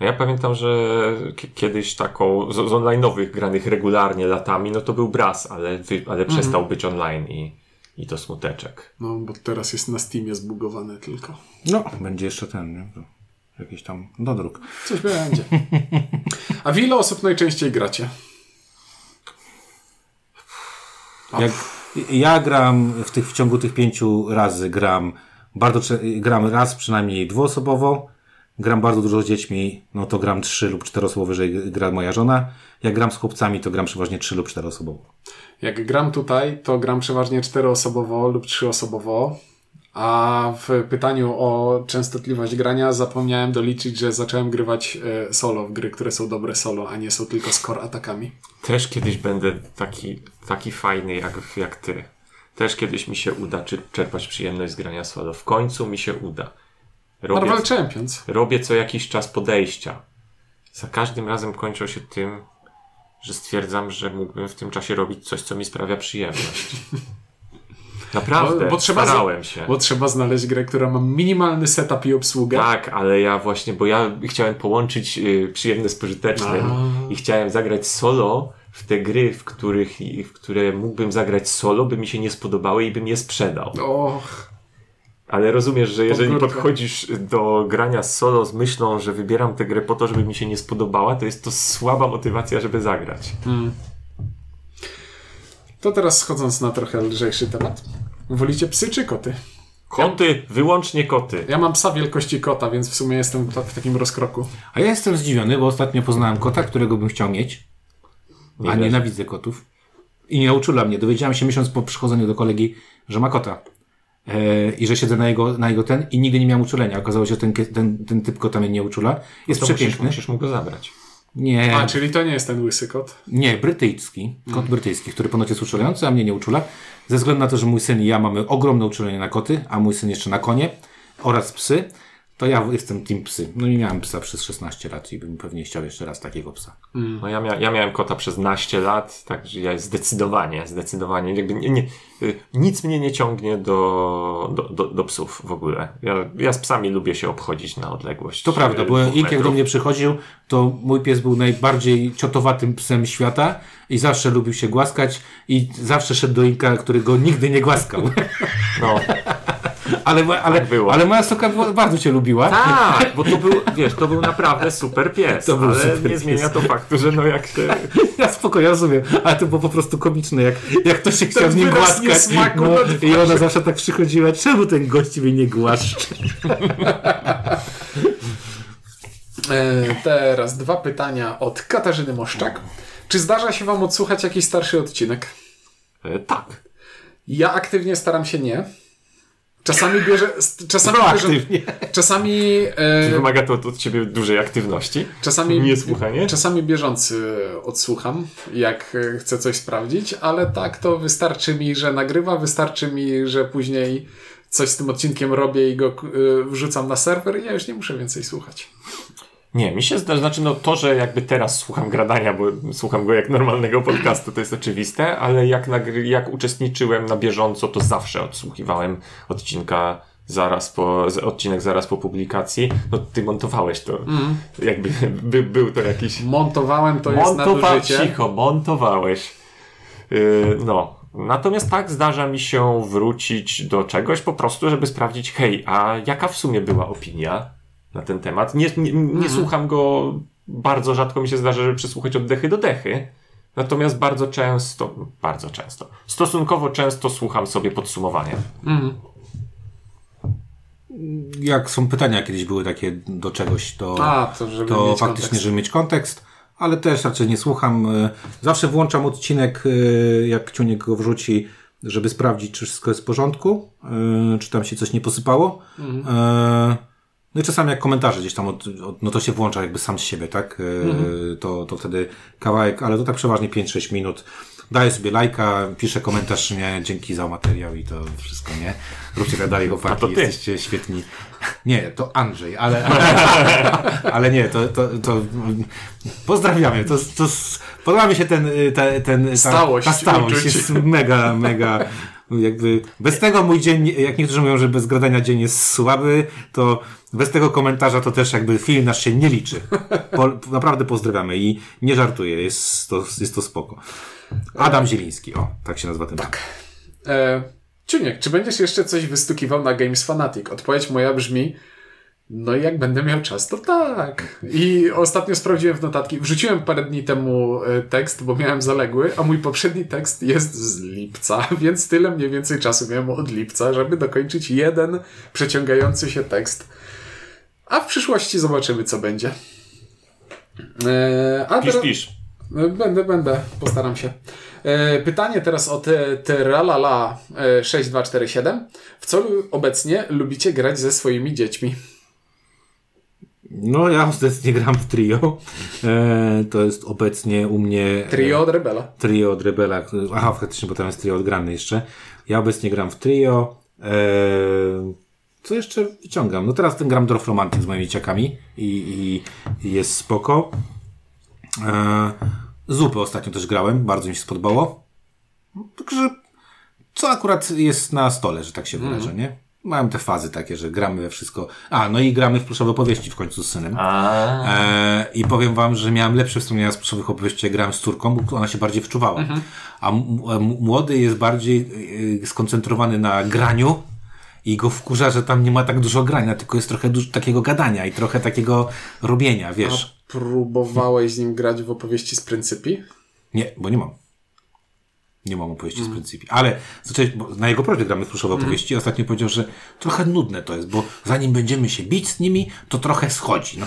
No ja pamiętam, że k- kiedyś taką z, z online'owych granych regularnie latami, no to był Brass, ale, wy, ale przestał być online i, i to smuteczek. No, bo teraz jest na Steamie zbugowany tylko. No, będzie jeszcze ten, nie? Jakiś tam dodruk. Coś będzie. A w ile osób najczęściej gracie? Jak, ja gram w, tych, w ciągu tych pięciu razy gram bardzo gram raz przynajmniej dwuosobowo, gram bardzo dużo z dziećmi, no to gram trzy lub czteroosobowo, jeżeli gra moja żona. Jak gram z chłopcami, to gram przeważnie trzy lub czteroosobowo. Jak gram tutaj, to gram przeważnie czteroosobowo lub trzyosobowo, A w pytaniu o częstotliwość grania zapomniałem doliczyć, że zacząłem grywać e, solo w gry, które są dobre solo, a nie są tylko score atakami. Też kiedyś będę taki, taki fajny jak, jak ty. Też kiedyś mi się uda czy, czerpać przyjemność z grania solo. W końcu mi się uda. Robię, Marvel Champions. robię co jakiś czas podejścia. Za każdym razem kończą się tym, że stwierdzam, że mógłbym w tym czasie robić coś, co mi sprawia przyjemność. [LAUGHS] Naprawdę, Bo- bo trzeba starałem się. Bo trzeba znaleźć grę, która ma minimalny setup i obsługę. Tak, ale ja właśnie, bo ja chciałem połączyć y, przyjemne z pożytecznym A. i chciałem zagrać solo w te gry, w, których, w które mógłbym zagrać solo, by mi się nie spodobały i bym je sprzedał. Och, Ale rozumiesz, że jeżeli podchodzisz do grania solo z myślą, że wybieram tę grę po to, żeby mi się nie spodobała, to jest to słaba motywacja, żeby zagrać. To teraz schodząc na trochę lżejszy temat. Wolicie psy czy koty? Koty, wyłącznie koty. Ja mam psa wielkości kota, więc w sumie jestem w takim rozkroku. A ja jestem zdziwiony, bo ostatnio poznałem kota, którego bym chciał mieć, Nie a wiesz. nienawidzę kotów. I nie uczula mnie. Dowiedziałem się miesiąc po przychodzeniu do kolegi, że ma kota. E, I że siedzę na jego, na jego ten i nigdy nie miałem uczulenia. Okazało się, że ten, ten, ten typ kota mnie nie uczula. Jest To musisz, przepiękny. musisz mu go zabrać. Nie, A, czyli to nie jest ten łysy kot. nie, brytyjski. Kot brytyjski, który ponoć jest uczulający, a mnie nie uczula. Ze względu na to, że mój syn i ja mamy ogromne uczulenie na koty, a mój syn jeszcze na konie oraz psy, to ja jestem team psy. No i miałem psa przez 16 lat i bym pewnie chciał jeszcze raz takiego psa. No ja, mia ja miałem kota przez naście lat, także ja zdecydowanie, zdecydowanie, jakby nie, nie, y, nic mnie nie ciągnie do, do, do, do psów w ogóle. Ja, ja z psami lubię się obchodzić na odległość. To prawda, y, bo Ink jak do mnie przychodził, to mój pies był najbardziej ciotowatym psem świata i zawsze lubił się głaskać i zawsze szedł do Inka, który go nigdy nie głaskał. No, [LAUGHS] ale, ale, Tak było. ale moja soka bardzo cię lubiła. tak, bo to był, wiesz, to był naprawdę super pies, To był ale super nie pies. zmienia to faktu, że no jak się... [LAUGHS] Ja spokojnie rozumiem, ale to było po prostu komiczne, jak, jak ktoś się chciał z nim wyraz głaskać. No, I ona zawsze tak przychodziła, czemu ten gość mnie nie głaszczy? [LAUGHS] E, teraz dwa pytania od Katarzyny Moszczak. Czy zdarza się wam odsłuchać jakiś starszy odcinek? E, tak. Ja aktywnie staram się nie. Czasami bierze... Czasami bierze Proaktywnie. czasami... Czy E, wymaga to od ciebie dużej aktywności? czasami... Nie słuchanie? Czasami bieżący odsłucham, jak e, chcę coś sprawdzić, ale tak to wystarczy mi, że nagrywa, wystarczy mi, że później coś z tym odcinkiem robię i go e, wrzucam na serwer i ja już nie muszę więcej słuchać. Nie, mi się zdaje, znaczy no to, że jakby teraz słucham gradania, bo słucham go jak normalnego podcastu, to jest oczywiste, ale jak, nagry- jak uczestniczyłem na bieżąco, to zawsze odsłuchiwałem odcinka zaraz po, odcinek zaraz po publikacji. No ty montowałeś to. Jakby [LAUGHS] by, był to jakiś... Montowałem to jest Montowa- nadużycie. cicho, montowałeś. Yy, no. Natomiast tak, zdarza mi się wrócić do czegoś po prostu, żeby sprawdzić, hej, a jaka w sumie była opinia na ten temat? Nie, nie, nie słucham go, bardzo rzadko mi się zdarza, żeby przesłuchać od dechy do dechy. Natomiast bardzo często, bardzo często, stosunkowo często słucham sobie podsumowania. Jak są pytania kiedyś były takie do czegoś, to, A, to żeby to faktycznie, kontekst. żeby mieć kontekst, ale też raczej nie słucham. E, Zawsze włączam odcinek, e, jak Ciuniek go wrzuci, żeby sprawdzić, czy wszystko jest w porządku, e, czy tam się coś nie posypało. E, No i czasami jak komentarze gdzieś tam, od, od, no to się włącza jakby sam z siebie, tak? E, To, to wtedy kawałek, ale to tak przeważnie 5-6 minut. Daję sobie lajka, piszę komentarz, nie, dzięki za materiał i to wszystko, nie? Róbcie tak dalej, chłopaki, jesteście świetni. Nie, to Andrzej, ale, [LAUGHS] ale nie, to, to, to pozdrawiamy. To, to, podoba mi się ten, y, te, ten ta, Stałość ta stałość jest mega, mega jakby bez tego mój dzień, jak niektórzy mówią, że bez gradania dzień jest słaby, to bez tego komentarza to też jakby film nasz się nie liczy. Po, naprawdę pozdrawiamy i nie żartuję, jest to, jest to spoko. Adam Zieliński, o, tak się nazywa ten. Tak. E, Ciuniek, czy będziesz jeszcze coś wystukiwał na Games Fanatic? Odpowiedź moja brzmi, no i jak będę miał czas, to tak. I ostatnio sprawdziłem w notatki, wrzuciłem parę dni temu e, tekst, bo miałem zaległy, a mój poprzedni tekst jest z lipca, [LAUGHS] więc tyle mniej więcej czasu miałem od lipca, żeby dokończyć jeden przeciągający się tekst. A w przyszłości zobaczymy, co będzie. E, a Pisz, teraz- pisz. Będę, będę, postaram się. E, pytanie teraz od e, Teralala e, 6247. W co obecnie lubicie grać ze swoimi dziećmi? No ja obecnie gram w trio. E, to jest obecnie u mnie... Trio od Rebela. Trio od Rebela. Aha, faktycznie, bo tam jest trio odgrany jeszcze. Ja obecnie gram w trio. E, co jeszcze wyciągam? No teraz ten gram Dorf Romantic z moimi ciakami i, i, i jest spoko. E, zupę ostatnio też grałem, bardzo mi się spodobało. Także co akurat jest na stole, że tak się wyrażę, nie? Mam te fazy takie, że gramy we wszystko. A, no i gramy w pluszowe opowieści w końcu z synem. A, E, I powiem wam, że miałem lepsze wspomnienia z pluszowych opowieści, jak grałem z córką, bo ona się bardziej wczuwała. A m- m- młody jest bardziej y, skoncentrowany na graniu i go wkurza, że tam nie ma tak dużo grania, tylko jest trochę dużo takiego gadania i trochę takiego robienia, wiesz. Próbowałeś z nim grać w opowieści z pryncypi? Nie, bo nie mam. Nie mam opowieści z pryncypi. Ale zacząłeś, bo na jego prośbę gramy w pluszowe opowieści. Ostatnio powiedział, że trochę nudne to jest, bo zanim będziemy się bić z nimi, to trochę schodzi. No.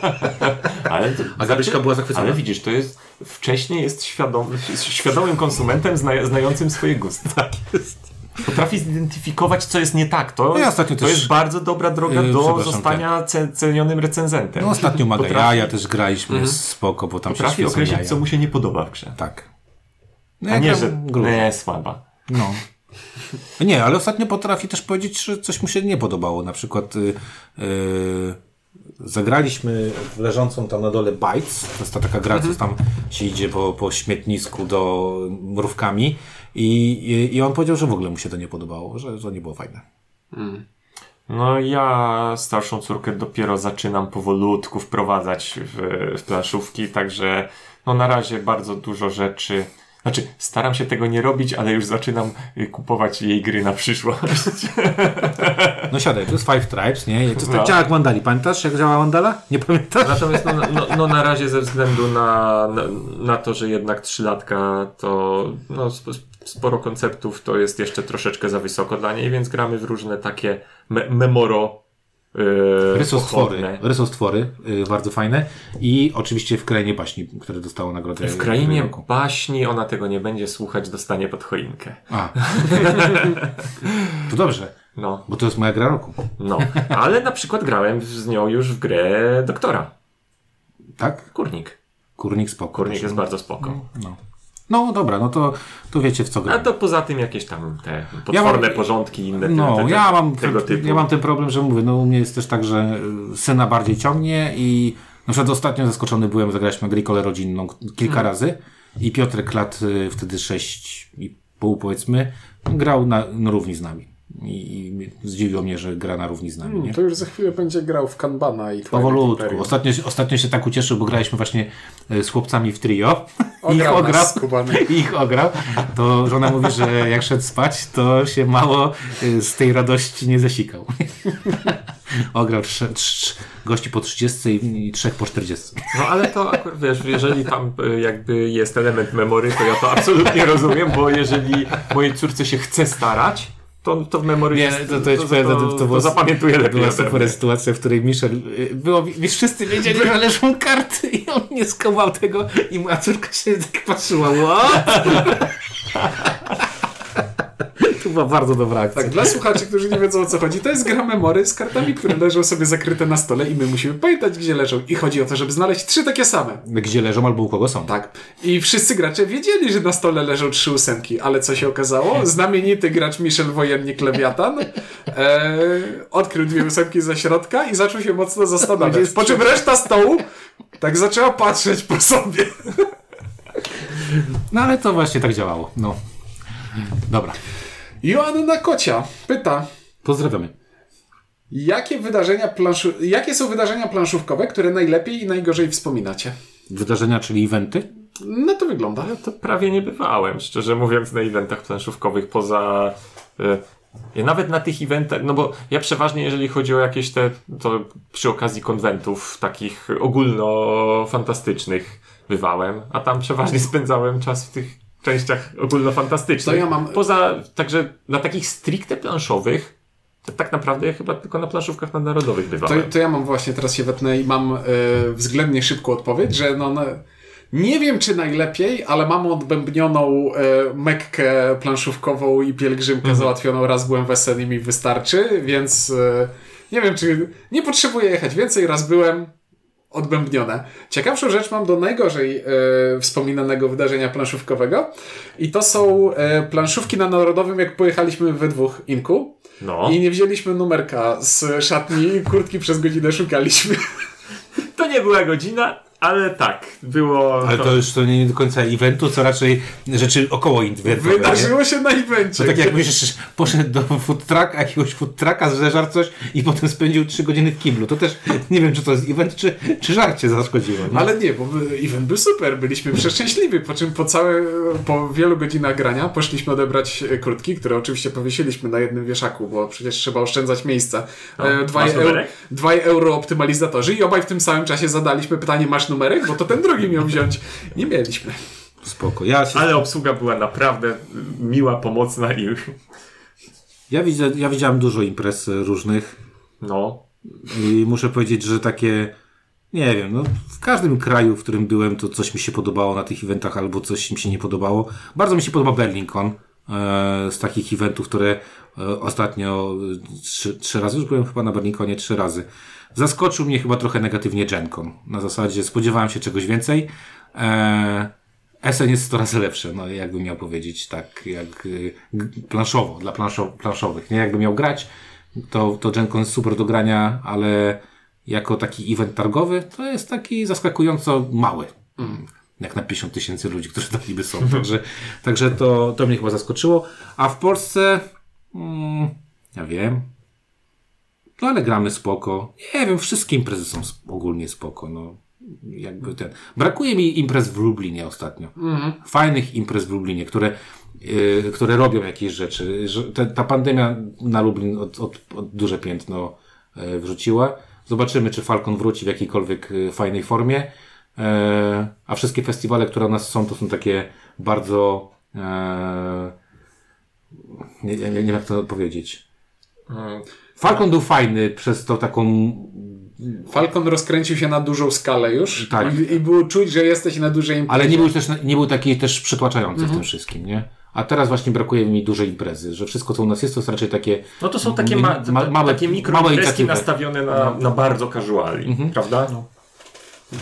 [LAUGHS] ale, to, A Gabyśka była zachwycona. ale widzisz, to jest wcześniej jest świadom, świadomym konsumentem zna, znającym swoje gusty. Tak jest. Potrafi zidentyfikować, co jest nie tak. To, No ja ostatnio to też- jest bardzo dobra droga Yy, do zostania ce, cenionym recenzentem. No ostatnio Maga Potrafi- Jaja też graliśmy, jest spoko, bo tam się Potrafi określić, jaja. co mu się nie podoba w grze. Tak. No A nie, że grubo. nie, słaba. No. Nie, ale ostatnio potrafi też powiedzieć, że coś mu się nie podobało. Na przykład y, y, zagraliśmy w leżącą tam na dole Bites. To jest ta taka gra, co tam się idzie po, po śmietnisku do mrówkami. I, i, I on powiedział, że w ogóle mu się to nie podobało, że to nie było fajne. No ja starszą córkę dopiero zaczynam powolutku wprowadzać w, w planszówki, także no na razie bardzo dużo rzeczy. Znaczy, staram się tego nie robić, ale już zaczynam y, kupować jej gry na przyszłość. [LAUGHS] No siadaj, to jest Five Tribes, nie? To jest tak No. działa jak Mandali. Pamiętasz, jak działa Mandala? Nie pamiętasz? Natomiast no, no, no na razie ze względu na, na, na to, że jednak trzylatka to no, sp- sporo konceptów to jest jeszcze troszeczkę za wysoko dla niej, więc gramy w różne takie me memoro yy, Rysostwory, rysostwory y, bardzo fajne. I oczywiście w Krainie Baśni, które dostało nagrodę W krainie roku. baśni ona tego nie będzie słuchać, dostanie pod choinkę. A. [LAUGHS] to dobrze, No, bo to jest moja gra roku. no. Ale na przykład grałem z nią już w grę doktora. Tak? Kurnik. Kurnik spoko. Kurnik jest bardzo spoko. No. No dobra, no to, to wiecie w co A gram. to poza tym jakieś tam te potworne mam- porządki inne No, te, te, ja mam, tego typu. ja mam ten problem, że mówię, no u mnie jest też tak, że y, syna bardziej ciągnie i na przykład ostatnio zaskoczony byłem, zagraliśmy Agrikolę rodzinną kilka razy i Piotrek lat y, wtedy sześć i pół powiedzmy, grał na, na równi z nami. I, I zdziwiło mnie, że gra na równi z nami. Nie? To już za chwilę będzie grał w Kanbana i Powolutku. Ostatnio, się- ostatnio się tak ucieszył, bo graliśmy właśnie e, z chłopcami w trio. [LAUGHS] Ograł ich [LAUGHS] ograł. Ich ograł. To żona mówi, że jak szedł spać, to się mało e, z tej radości nie zasikał. [LAUGHS] ograł trz, trz, gości po 30 i, i trzech po 40. No ale to akurat, wiesz, jeżeli tam y, jakby jest element memory, to ja to absolutnie rozumiem, bo jeżeli mojej córce się chce starać, to, to w memory Nie, to- to powiem, to- to było- to zapamiętuje lepiej Była super sytuacja, w której Michel, y, było, wiesz, wszyscy wiedzieli, że leżą karty i on nie skował tego i moja córka się tak patrzyła, what? Była bardzo dobra akcja. Tak, dla słuchaczy, którzy nie wiedzą o co chodzi, to jest gra memory z kartami, które leżą sobie zakryte na stole i my musimy pamiętać, gdzie leżą. I chodzi o to, żeby znaleźć trzy takie same. Gdzie leżą albo u kogo są. Tak. I wszyscy gracze wiedzieli, że na stole leżą trzy ósemki, ale co się okazało? Znamienity gracz Michel Wojennik Lewiatan e, odkrył dwie ósemki ze środka i zaczął się mocno zastanawiać. Po czym reszta stołu tak zaczęła patrzeć po sobie. No ale to właśnie tak działało. No. Dobra. Joanna Kocia pyta, Pozdrawiamy. jakie wydarzenia planszu... jakie są wydarzenia planszówkowe, które najlepiej i najgorzej wspominacie? Wydarzenia, czyli eventy? No to wygląda. Ja to prawie nie bywałem, szczerze mówiąc, na eventach planszówkowych poza. Ja nawet na tych eventach, no bo ja przeważnie, jeżeli chodzi o jakieś te, to przy okazji konwentów takich ogólnofantastycznych bywałem, a tam przeważnie [LAUGHS] spędzałem czas w tych częściach ogólnofantastycznych. To ja mam- Poza, także na takich stricte planszowych, to tak naprawdę ja chyba tylko na planszówkach nadnarodowych To, bywałem. to ja mam właśnie, teraz się wetnę i mam e, względnie szybką odpowiedź, że no, na, Nie wiem, czy najlepiej, ale mam odbębnioną e, Mekkę planszówkową i pielgrzymkę załatwioną raz byłem w Essen i mi wystarczy, więc e, nie wiem, czy nie potrzebuję jechać więcej, raz byłem, odbębnione. Ciekawszą rzecz mam do najgorzej e, wspominanego wydarzenia planszówkowego i to są e, planszówki na Narodowym, jak pojechaliśmy we dwóch Inku No, i nie wzięliśmy numerka z szatni kurtki przez godzinę szukaliśmy. to nie była godzina, ale tak, było... Ale to już to nie do końca eventu, co raczej rzeczy około eventu. nie? Wydarzyło się na evencie. To tak jak myślisz, poszedł do food trucka, jakiegoś food trucka, zeżarł coś i potem spędził 3 godziny w kiblu. To też nie wiem, czy to jest event, czy, czy żarcie zaszkodziło. Nie? Ale nie, bo event był super, byliśmy przeszczęśliwi, po czym po całe, po wielu godzinach grania poszliśmy odebrać e, kurtki, które oczywiście powiesiliśmy na jednym wieszaku, bo przecież trzeba oszczędzać miejsca. No, E, dwaj, euro, dwaj euro optymalizatorzy i obaj w tym samym czasie zadaliśmy pytanie, masz numerek? Bo to ten drugi miał wziąć. Nie mieliśmy. Spoko. Ja, się, Ale obsługa była naprawdę miła, pomocna i... ja, widzę, ja widziałem dużo imprez różnych No, i muszę powiedzieć, że takie nie wiem, no w każdym kraju, w którym byłem, to coś mi się podobało na tych eventach albo coś mi się nie podobało. Bardzo mi się podoba Berlincon e, z takich eventów, które e, ostatnio e, trzy, trzy razy, już byłem chyba na Berlinconie trzy razy. Zaskoczył mnie chyba trochę negatywnie GenCon. Na zasadzie spodziewałem się czegoś więcej. E, Essen jest 100 razy lepsze, no jakbym miał powiedzieć, tak jak y, planszowo, dla planszo, planszowych. Nie jakbym miał grać, to, to GenCon jest super do grania, ale jako taki event targowy, to jest taki zaskakująco mały. Jak na 50 tysięcy ludzi, którzy tam niby są. [LAUGHS] Także, także to, to mnie chyba zaskoczyło. A w Polsce, mm, ja wiem, no ale gramy spoko. Nie wiem, wszystkie imprezy są ogólnie spoko. No, jakby ten. Brakuje mi imprez w Lublinie ostatnio. Fajnych imprez w Lublinie, które, yy, które robią jakieś rzeczy. Te, ta pandemia na Lublin od, od, od duże piętno yy, wrzuciła. Zobaczymy, czy Falcon wróci w jakiejkolwiek yy, fajnej formie. Yy, a wszystkie festiwale, które u nas są, to są takie bardzo. Yy, nie, nie, nie wiem, jak to powiedzieć. mm, Falcon był fajny przez tą taką. Falcon rozkręcił się na dużą skalę już Tak. i, i było czuć, że jesteś na dużej imprezie. Ale nie był też nie był taki też przytłaczający w tym wszystkim, nie? A teraz właśnie brakuje mi dużej imprezy, że wszystko co u nas jest, to jest raczej takie. No to są takie, ma, ma- małe- takie mikroimprezki nastawione na, na bardzo casuali, prawda?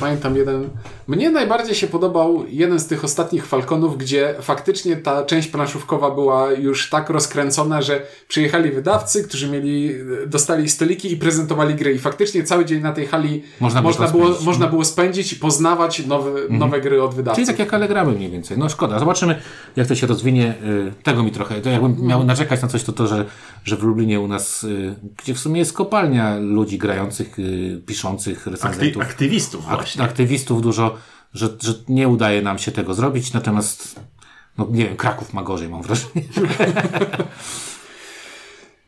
Pamiętam jeden. Mnie najbardziej się podobał jeden z tych ostatnich Falconów, gdzie faktycznie ta część planszówkowa była już tak rozkręcona, że przyjechali wydawcy, którzy mieli, dostali stoliki i prezentowali gry. I faktycznie cały dzień na tej hali Można można, było spędzić. Mhm. można było spędzić i poznawać nowe, nowe gry od wydawców. Czyli tak jak Allegramy mniej więcej. No szkoda. Zobaczymy, jak to się rozwinie. Y, Tego mi trochę. To jakbym miał narzekać na coś, to to, że, że w Lublinie u nas, y, gdzie w sumie jest kopalnia ludzi grających, piszących, Akty, recenzentów, aktywistów ak- właśnie. aktywistów dużo, że, że nie udaje nam się tego zrobić. Natomiast, no nie wiem, Kraków ma gorzej, mam wrażenie.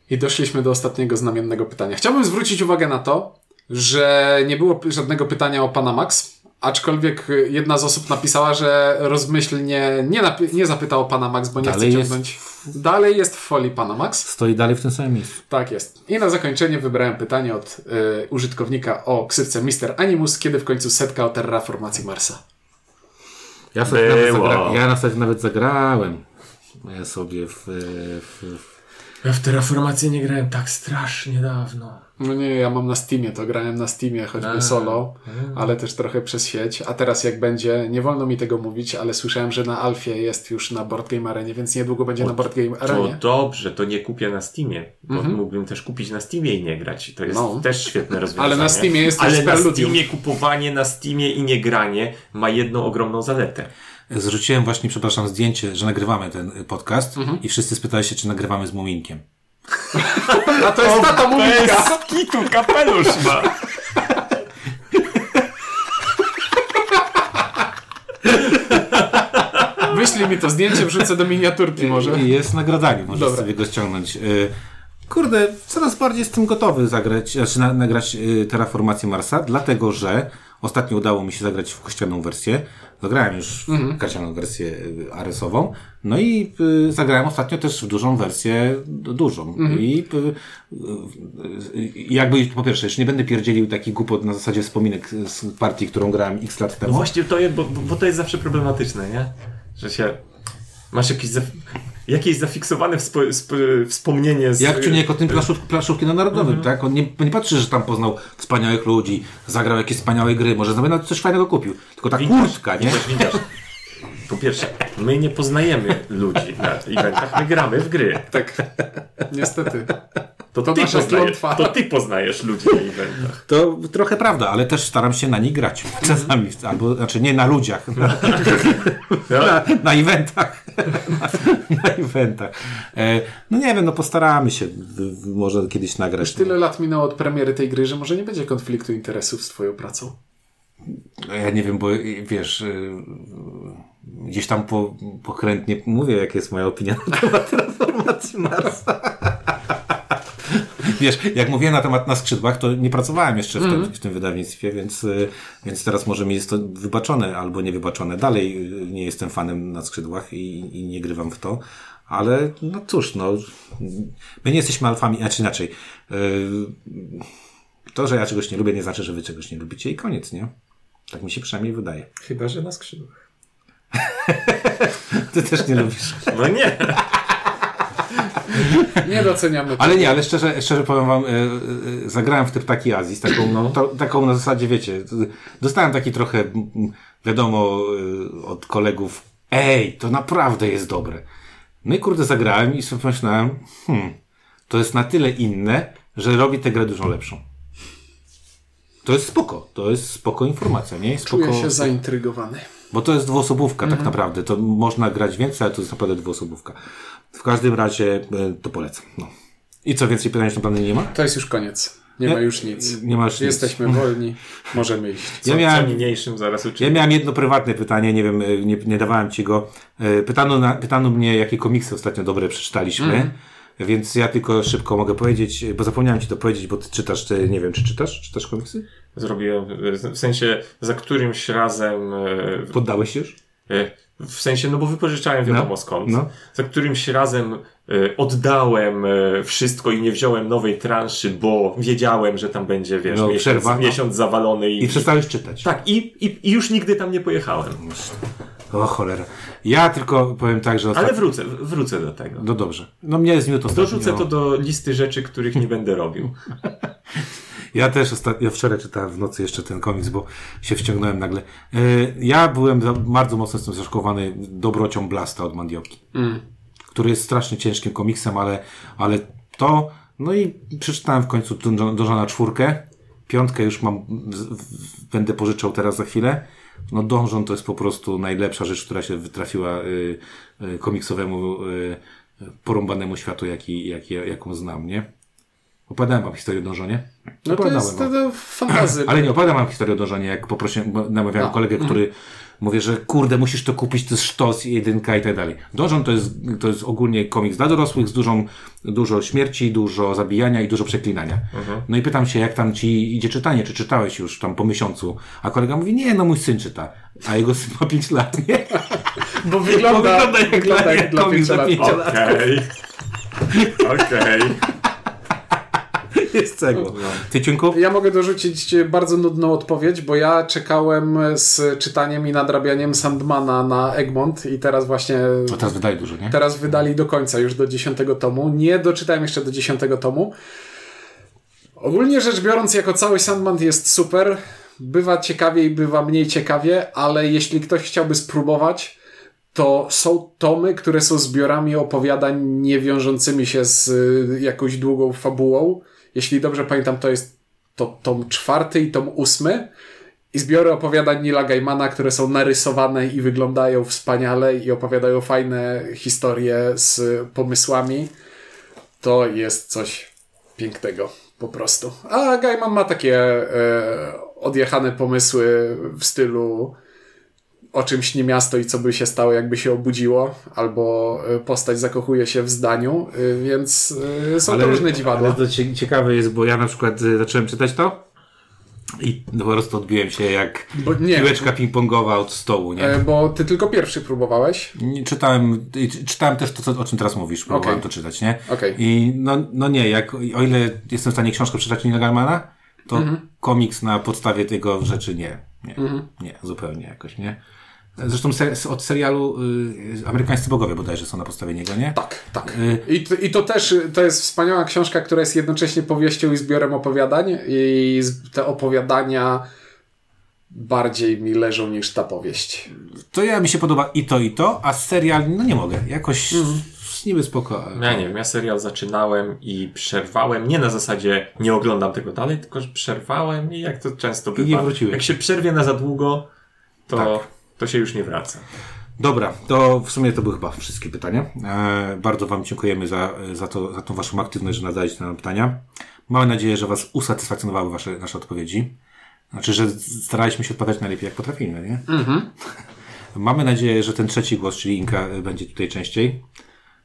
I doszliśmy do ostatniego znamiennego pytania. Chciałbym zwrócić uwagę na to, że nie było żadnego pytania o Panamax, aczkolwiek y, jedna z osób napisała, że rozmyślnie nie, napi- nie zapytał o Panamax, bo nie Dalej chce jest ciągnąć. Dalej jest w folii Panamax. Stoi dalej w tym samym miejscu. Tak jest. I na zakończenie wybrałem pytanie od y, użytkownika o ksywce Mr. Animus, kiedy w końcu setka o terraformacji Marsa. Ja, sobie nawet zagra- ja nawet zagrałem ja sobie w, w, w Ja w Terraformację nie grałem tak strasznie dawno. No nie, ja mam na Steamie, to grałem na Steamie, choćby A, solo, ale też trochę przez sieć. A teraz jak będzie, nie wolno mi tego mówić, ale słyszałem, że na Alfie jest już na Board Game Arenie, więc niedługo będzie na Board Game To Arenie. dobrze, to nie kupię na Steamie, bo mógłbym też kupić na Steamie i nie grać. To jest No. też świetne rozwiązanie. [LAUGHS] Ale na Steamie jest Ale też na. Steamie kupowanie na Steamie i nie granie ma jedną ogromną zaletę. Zrzuciłem właśnie, przepraszam, zdjęcie, że nagrywamy ten podcast i wszyscy spytali się, czy nagrywamy z Muminkiem. [LAUGHS] A to jest tata Muminka! kitu, kapelusz ma! Wyślij mi to zdjęcie, wrzucę do miniaturki może. I jest nagradanie, możesz Dobra. sobie go ściągnąć. Y, Kurde, coraz bardziej jestem gotowy zagrać, znaczy na, nagrać y, Terraformację Marsa, dlatego że ostatnio udało mi się zagrać w kościaną wersję. Zagrałem już w karcianą wersję y, Aresową. No i y, zagrałem ostatnio też w dużą wersję dużą. I y, y, y, jakby po pierwsze, jeszcze nie będę pierdzielił takich głupot na zasadzie wspominek z partii, którą grałem x lat temu. Właśnie to jest, bo, bo to jest zawsze problematyczne, nie? Że się... Masz jakieś, zaf... jakieś zafiksowane wspo... sp... wspomnienie z... Jak czujnik o tym plaszów, plaszówki na Narodowym, tak? On nie, nie patrzy, że tam poznał wspaniałych ludzi, zagrał jakieś wspaniałe gry, może nawet coś fajnego kupił. Tylko ta kurtka, nie? [LAUGHS] Po pierwsze, my nie poznajemy ludzi na eventach, my gramy w gry. Tak. Niestety. To, To ty, nasza poznajesz, to ty poznajesz ludzi na eventach. To trochę prawda, ale też staram się na nich grać. Czasami, albo, znaczy nie na ludziach, na, na, na eventach. Na, na eventach. E, no nie wiem, no postaramy się może kiedyś nagrać. Tyle lat minęło od premiery tej gry, że może nie będzie konfliktu interesów z twoją pracą. Ja nie wiem, bo y, wiesz, y, gdzieś tam po, pokrętnie mówię, jaka jest moja opinia [LAUGHS] na temat transformacji Marsa. Wiesz, jak mówiłem na temat na skrzydłach, to nie pracowałem jeszcze w, tym, w tym wydawnictwie, więc, y, więc teraz może mi jest to wybaczone albo nie wybaczone. Dalej y, nie jestem fanem na skrzydłach i, i nie grywam w to. Ale no cóż, no, my nie jesteśmy alfami, znaczy inaczej. y, To, że ja czegoś nie lubię, nie znaczy, że wy czegoś nie lubicie i koniec, nie? Tak mi się przynajmniej wydaje. Chyba, że na skrzydłach. [LAUGHS] Ty też nie lubisz. No nie. Nie doceniamy Ale nie, ale szczerze, szczerze powiem wam, e, e, zagrałem w te ptaki Azji z taką, no, to, taką na zasadzie, wiecie, dostałem taki trochę, wiadomo, e, od kolegów, ej, to naprawdę jest dobre. No i kurde, zagrałem i sobie pomyślałem, hmm, to jest na tyle inne, że robi tę grę dużo lepszą. To jest spoko, to jest spoko informacja, nie? Spoko, Czuję się zaintrygowany. Bo to jest dwuosobówka tak naprawdę. To można grać więcej, ale to jest naprawdę dwuosobówka. W każdym razie e, to polecam. No. I co więcej pytań na plany nie ma? To jest już koniec. Nie, Nie? ma już nic. Nie masz nic. Jesteśmy [LAUGHS] wolni. Możemy iść. Co, Ja miałem- co niniejszym zaraz Ja uczynię. miałem jedno prywatne pytanie, nie wiem, e, nie, nie dawałem ci go. E, Pytano, na, pytano mnie, jakie komiksy ostatnio dobre przeczytaliśmy. Więc ja tylko szybko mogę powiedzieć, bo zapomniałem ci to powiedzieć, bo ty czytasz, ty, nie wiem, czy czytasz? Czytasz komiksy? Zrobiłem, w sensie za którymś razem, e, Poddałeś już? e, w sensie, no bo wypożyczałem wiadomo No, skąd. no. Za którymś razem e, oddałem wszystko i nie wziąłem nowej transzy, bo wiedziałem, że tam będzie, wiesz, No, miesiąc, przerwa, no. miesiąc zawalony i... I przestałeś czytać. Tak, i, i, i już nigdy tam nie pojechałem. O cholera. Ja tylko powiem tak, że Ale ostatnio... wrócę, wrócę do tego. No dobrze. No mnie zmiótł ostatnio. Dorzucę to do listy rzeczy, których nie będę robił. [LAUGHS] Ja też ostatnio, wczoraj czytałem w nocy jeszcze ten komiks, bo się wciągnąłem nagle. E, Ja byłem bardzo mocno jestem zaszokowany dobrocią Blasta od Mandioki, który jest strasznie ciężkim komiksem, ale, ale to, no i przeczytałem w końcu Dungeona czwórkę, piątkę już mam, będę pożyczał teraz za chwilę. No Donżon to jest po prostu najlepsza rzecz, która się wytrafiła y, y, komiksowemu y, porąbanemu światu, jaki, jaki, jaką znam, nie? Opowiadałem wam historię o Donżonie? No to jest wam. to, to fantazy. Ale nie opowiadam wam historię o Donżonie, jak poprosiłem, namawiałem A, kolegę, który mówię, że kurde, musisz to kupić, to jest sztos, jedynka i tak dalej. Donżon to jest, to jest ogólnie komiks dla dorosłych z dużą, dużo śmierci, dużo zabijania i dużo przeklinania. No i pytam się, jak tam ci idzie czytanie, czy czytałeś już tam po miesiącu? A kolega mówi, nie, no mój syn czyta. A jego syn ma 5 lat, nie? Bo wygląda, Bo wygląda jak wygląda dla- jak jak dla komiks dla pięciolatka. pięciolatków. Okej. Okej. [LAUGHS] Jest cegło. Ty, Ciunku? Ja mogę dorzucić bardzo nudną odpowiedź, bo ja czekałem z czytaniem i nadrabianiem Sandmana na Egmont i teraz właśnie O, teraz wydaje dużo, nie? teraz wydali do końca, już do dziesiątego tomu. Nie doczytałem jeszcze do dziesiątego tomu. Ogólnie rzecz biorąc, jako cały Sandman jest super. Bywa ciekawie i bywa mniej ciekawie, ale jeśli ktoś chciałby spróbować, to są tomy, które są zbiorami opowiadań nie wiążącymi się z y, jakąś długą fabułą. Jeśli dobrze pamiętam, to jest to tom czwarty i tom ósmy. I zbiory opowiadań Nila Gaimana, które są narysowane i wyglądają wspaniale i opowiadają fajne historie z pomysłami. To jest coś pięknego, po prostu. A Gaiman ma takie e, odjechane pomysły w stylu o czym śni miasto i co by się stało, jakby się obudziło, albo e, postać zakochuje się w zdaniu, e, więc e, są to różne dziwadła. Ale to cie- ciekawe jest, bo ja na przykład y, zacząłem czytać to I po prostu odbiłem się jak Bo nie, piłeczka ping-pongowa od stołu, nie? e, bo ty tylko pierwszy próbowałeś. Nie, Czytałem, czytałem też to, co, o czym teraz mówisz, próbowałem Okej. to czytać, nie? Okej. I no, no nie, jak, o ile jestem w stanie książkę przeczytać Nila Gaimana, to Mhm. komiks na podstawie tego rzeczy nie. Nie, nie zupełnie jakoś, nie? Zresztą se, od serialu y, Amerykańscy Bogowie bodajże są na podstawie niego, nie? Tak, tak. Y, I, to- I to też y, to jest wspaniała książka, która jest jednocześnie powieścią i zbiorem opowiadań. I te opowiadania bardziej mi leżą niż ta powieść. To ja mi się podoba i to, i to, a serial, no nie mogę. Jakoś Mhm. niby spoko. ale- Ja nie wiem, ja serial zaczynałem i przerwałem, nie na zasadzie nie oglądam tego dalej, tylko że przerwałem i jak to często bywa. nie wróciłeś. Jak się przerwie na za długo, to, Tak. To się już nie wraca. Dobra, to w sumie to były chyba wszystkie pytania. E, bardzo Wam dziękujemy za, za, to, za tą Waszą aktywność, że nadaliście nam pytania. Mamy nadzieję, że Was usatysfakcjonowały wasze, nasze odpowiedzi. Znaczy, że staraliśmy się odpowiadać najlepiej, jak potrafimy, nie? [LAUGHS] Mamy nadzieję, że ten trzeci głos, czyli Inka, będzie tutaj częściej.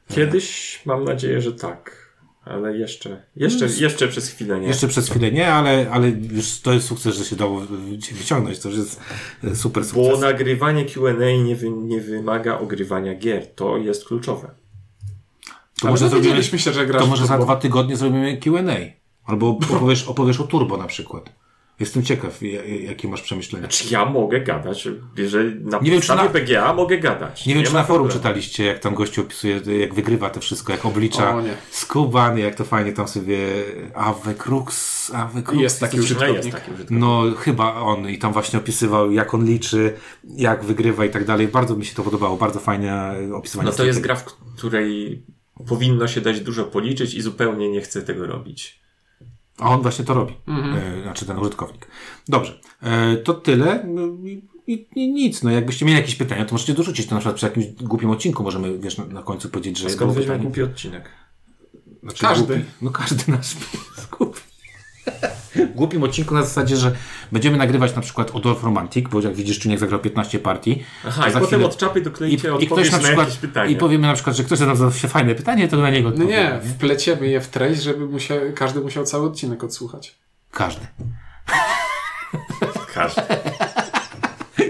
Kiedyś mam nadzieję, że tak. Ale jeszcze, jeszcze, jeszcze przez chwilę nie. Jeszcze przez chwilę nie, ale, ale już to jest sukces, że się dało wyciągnąć. To już jest e, super Bo sukces. nagrywanie Q&A nie, wy, nie wymaga ogrywania gier. To jest kluczowe. To Ale może, my zrobimy, się, że grasz to może za dwa tygodnie zrobimy Q&A. Albo [LAUGHS] opowiesz, opowiesz o Turbo na przykład. Jestem ciekaw, ja- jakie masz przemyślenia. Znaczy ja mogę gadać, jeżeli na Nie wiem, czy na- PGA mogę gadać. Nie wiem, czy na forum problemu. czytaliście, jak tam gościu opisuje, jak wygrywa to wszystko, jak oblicza nie. skubany, jak to fajnie tam sobie Ave Crux, Ave Crux. Jest taki użytkownik. No jest taki użytkownik. No, chyba on i tam właśnie opisywał, jak on liczy, jak wygrywa i tak dalej. Bardzo mi się to podobało, bardzo fajne opisywanie. No to jest gra, w której powinno się dać dużo policzyć i zupełnie nie chcę tego robić. A on właśnie to robi. Mhm. E, znaczy ten użytkownik. Dobrze. E, to tyle. No I, i, nic. No jakbyście mieli jakieś pytania, to możecie dorzucić. To na przykład przy jakimś głupim odcinku możemy, wiesz, na, na końcu powiedzieć, że Skąd było weźmie pytanie. głupi odcinek? Znaczy, Każdy. Głupi. No każdy nasz [LAUGHS] głupi. Głupim odcinku na zasadzie, że będziemy nagrywać na przykład o Dolph Romantic, bo jak widzisz, Czuniek zagrał 15 partii. Aha, i za potem chwilę- od czapy I, dokleicie i odpowiedź ktoś na na, przykład, jakieś pytanie. i powiemy na przykład, że ktoś zadał się fajne pytanie, to na niego No nie, odpowiemy. wpleciemy je w treść, żeby musiał, każdy musiał cały odcinek odsłuchać. Każdy. Każdy.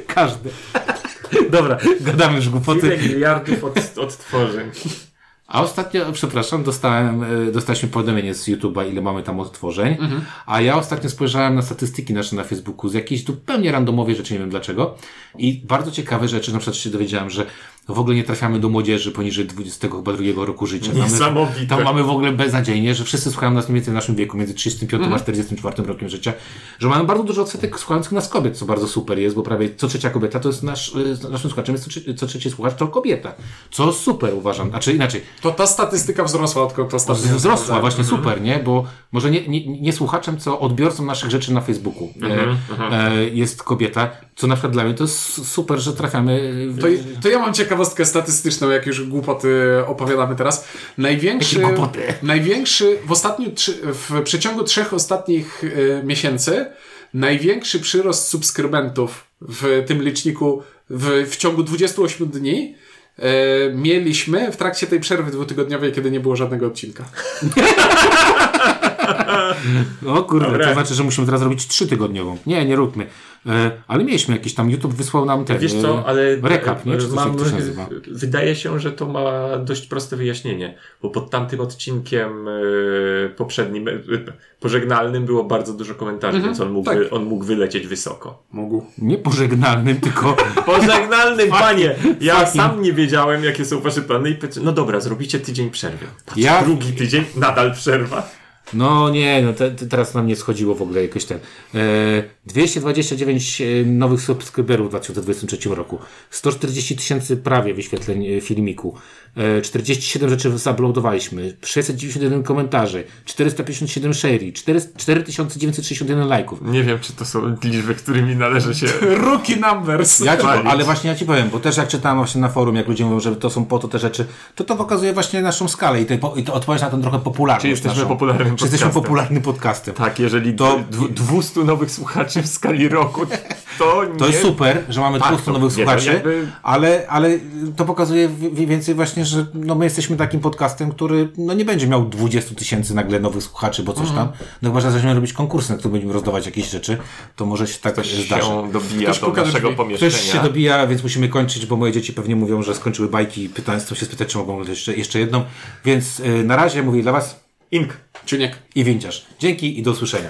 Każdy. Dobra, gadamy już Ile głupoty. miliardów od, odtworzeń. A ostatnio, przepraszam, dostałem, e, dostaliśmy powiadomienie z YouTube'a, ile mamy tam odtworzeń. A ja ostatnio spojrzałem na statystyki nasze na Facebooku z jakiejś zupełnie randomowej rzeczy, nie wiem dlaczego. I bardzo ciekawe rzeczy, na przykład się dowiedziałem, że w ogóle nie trafiamy do młodzieży poniżej 22 roku życia. Niesamowite. Tam mamy w ogóle beznadziejnie, że wszyscy słuchają nas mniej więcej w naszym wieku, między 35 a 44 rokiem życia. Że mamy bardzo dużo odsetek słuchających nas kobiet, co bardzo super jest, bo prawie co trzecia kobieta to jest nasz, y, naszym słuchaczem, jest co, co trzeci słuchacz to kobieta. Co super uważam. Znaczy inaczej, To ta statystyka wzrosła, odkąd to ostatnio wzrosła sprawdzałem. właśnie super, nie? Bo może nie, nie, nie słuchaczem, co odbiorcą naszych rzeczy na Facebooku e, e, jest kobieta, co na przykład dla mnie to jest super, że trafiamy w, To, to ja mam ciekawostkę statystyczną, jak już głupoty opowiadamy teraz. Największy, największy w ostatnim, trzy- w przeciągu trzech ostatnich e, miesięcy, największy przyrost subskrybentów w tym liczniku w, w ciągu 28 dni e, mieliśmy w trakcie tej przerwy dwutygodniowej, kiedy nie było żadnego odcinka. [LAUGHS] O kurde, Dobre. to znaczy, że musimy teraz robić trzytygodniową. Nie, nie róbmy. E, ale mieliśmy jakiś tam, YouTube wysłał nam ten Wiesz e, co, ale rekap, nie? Czy coś, mam, się nazywa? wydaje się, że to ma dość proste wyjaśnienie, bo pod tamtym odcinkiem e, poprzednim, e, pożegnalnym było bardzo dużo komentarzy, więc on mógł, tak. on mógł wylecieć wysoko. Mógł. Nie pożegnalnym, tylko [LAUGHS] Pożegnalnym, panie! Ja sam nie wiedziałem, jakie są wasze plany i no dobra, zrobicie tydzień przerwy. Patrz, Ja- drugi tydzień, nadal przerwa. No nie, no te, te, teraz nam nie schodziło w ogóle jakoś ten. E, 229 e, nowych subskryberów w 2023 roku. 140 tysięcy prawie wyświetleń e, filmiku. E, 47 rzeczy zauploadowaliśmy. 691 komentarzy. 457 share'i. 4 4961 lajków. Nie wiem, czy to są liczby, którymi należy się... [LAUGHS] Rookie numbers. Ja ci, ale właśnie ja ci powiem, bo też jak czytałem właśnie na forum, jak ludzie mówią, że to są po to te rzeczy, to to pokazuje właśnie naszą skalę i, te, i to odpowiedź na ten trochę popularność Czy jesteśmy naszą. popularnym Czy jesteśmy popularnym podcastem. Tak, jeżeli To- to... 200 nowych słuchaczy w skali roku, [LAUGHS] to To nie... jest super, że mamy Tak, 200 to nowych słuchaczy, jakby- ale, ale to pokazuje więcej właśnie, że no my jesteśmy takim podcastem, który no nie będzie miał 20 tysięcy nagle nowych słuchaczy, bo coś Mhm. tam. No chyba, że zaczniemy robić konkursy, na które będziemy rozdawać jakieś rzeczy, to może się tak Ktoś zdarzy. się dobija Ktoś do naszego drzwi. pomieszczenia. Ktoś się dobija, więc musimy kończyć, bo moje dzieci pewnie mówią, że skończyły bajki i pytając, chcą się spytać, czy mogą jeszcze, jeszcze jedną. Więc y, na razie mówię dla Was Ink. Czuniek. i Winciarz. Dzięki i do usłyszenia.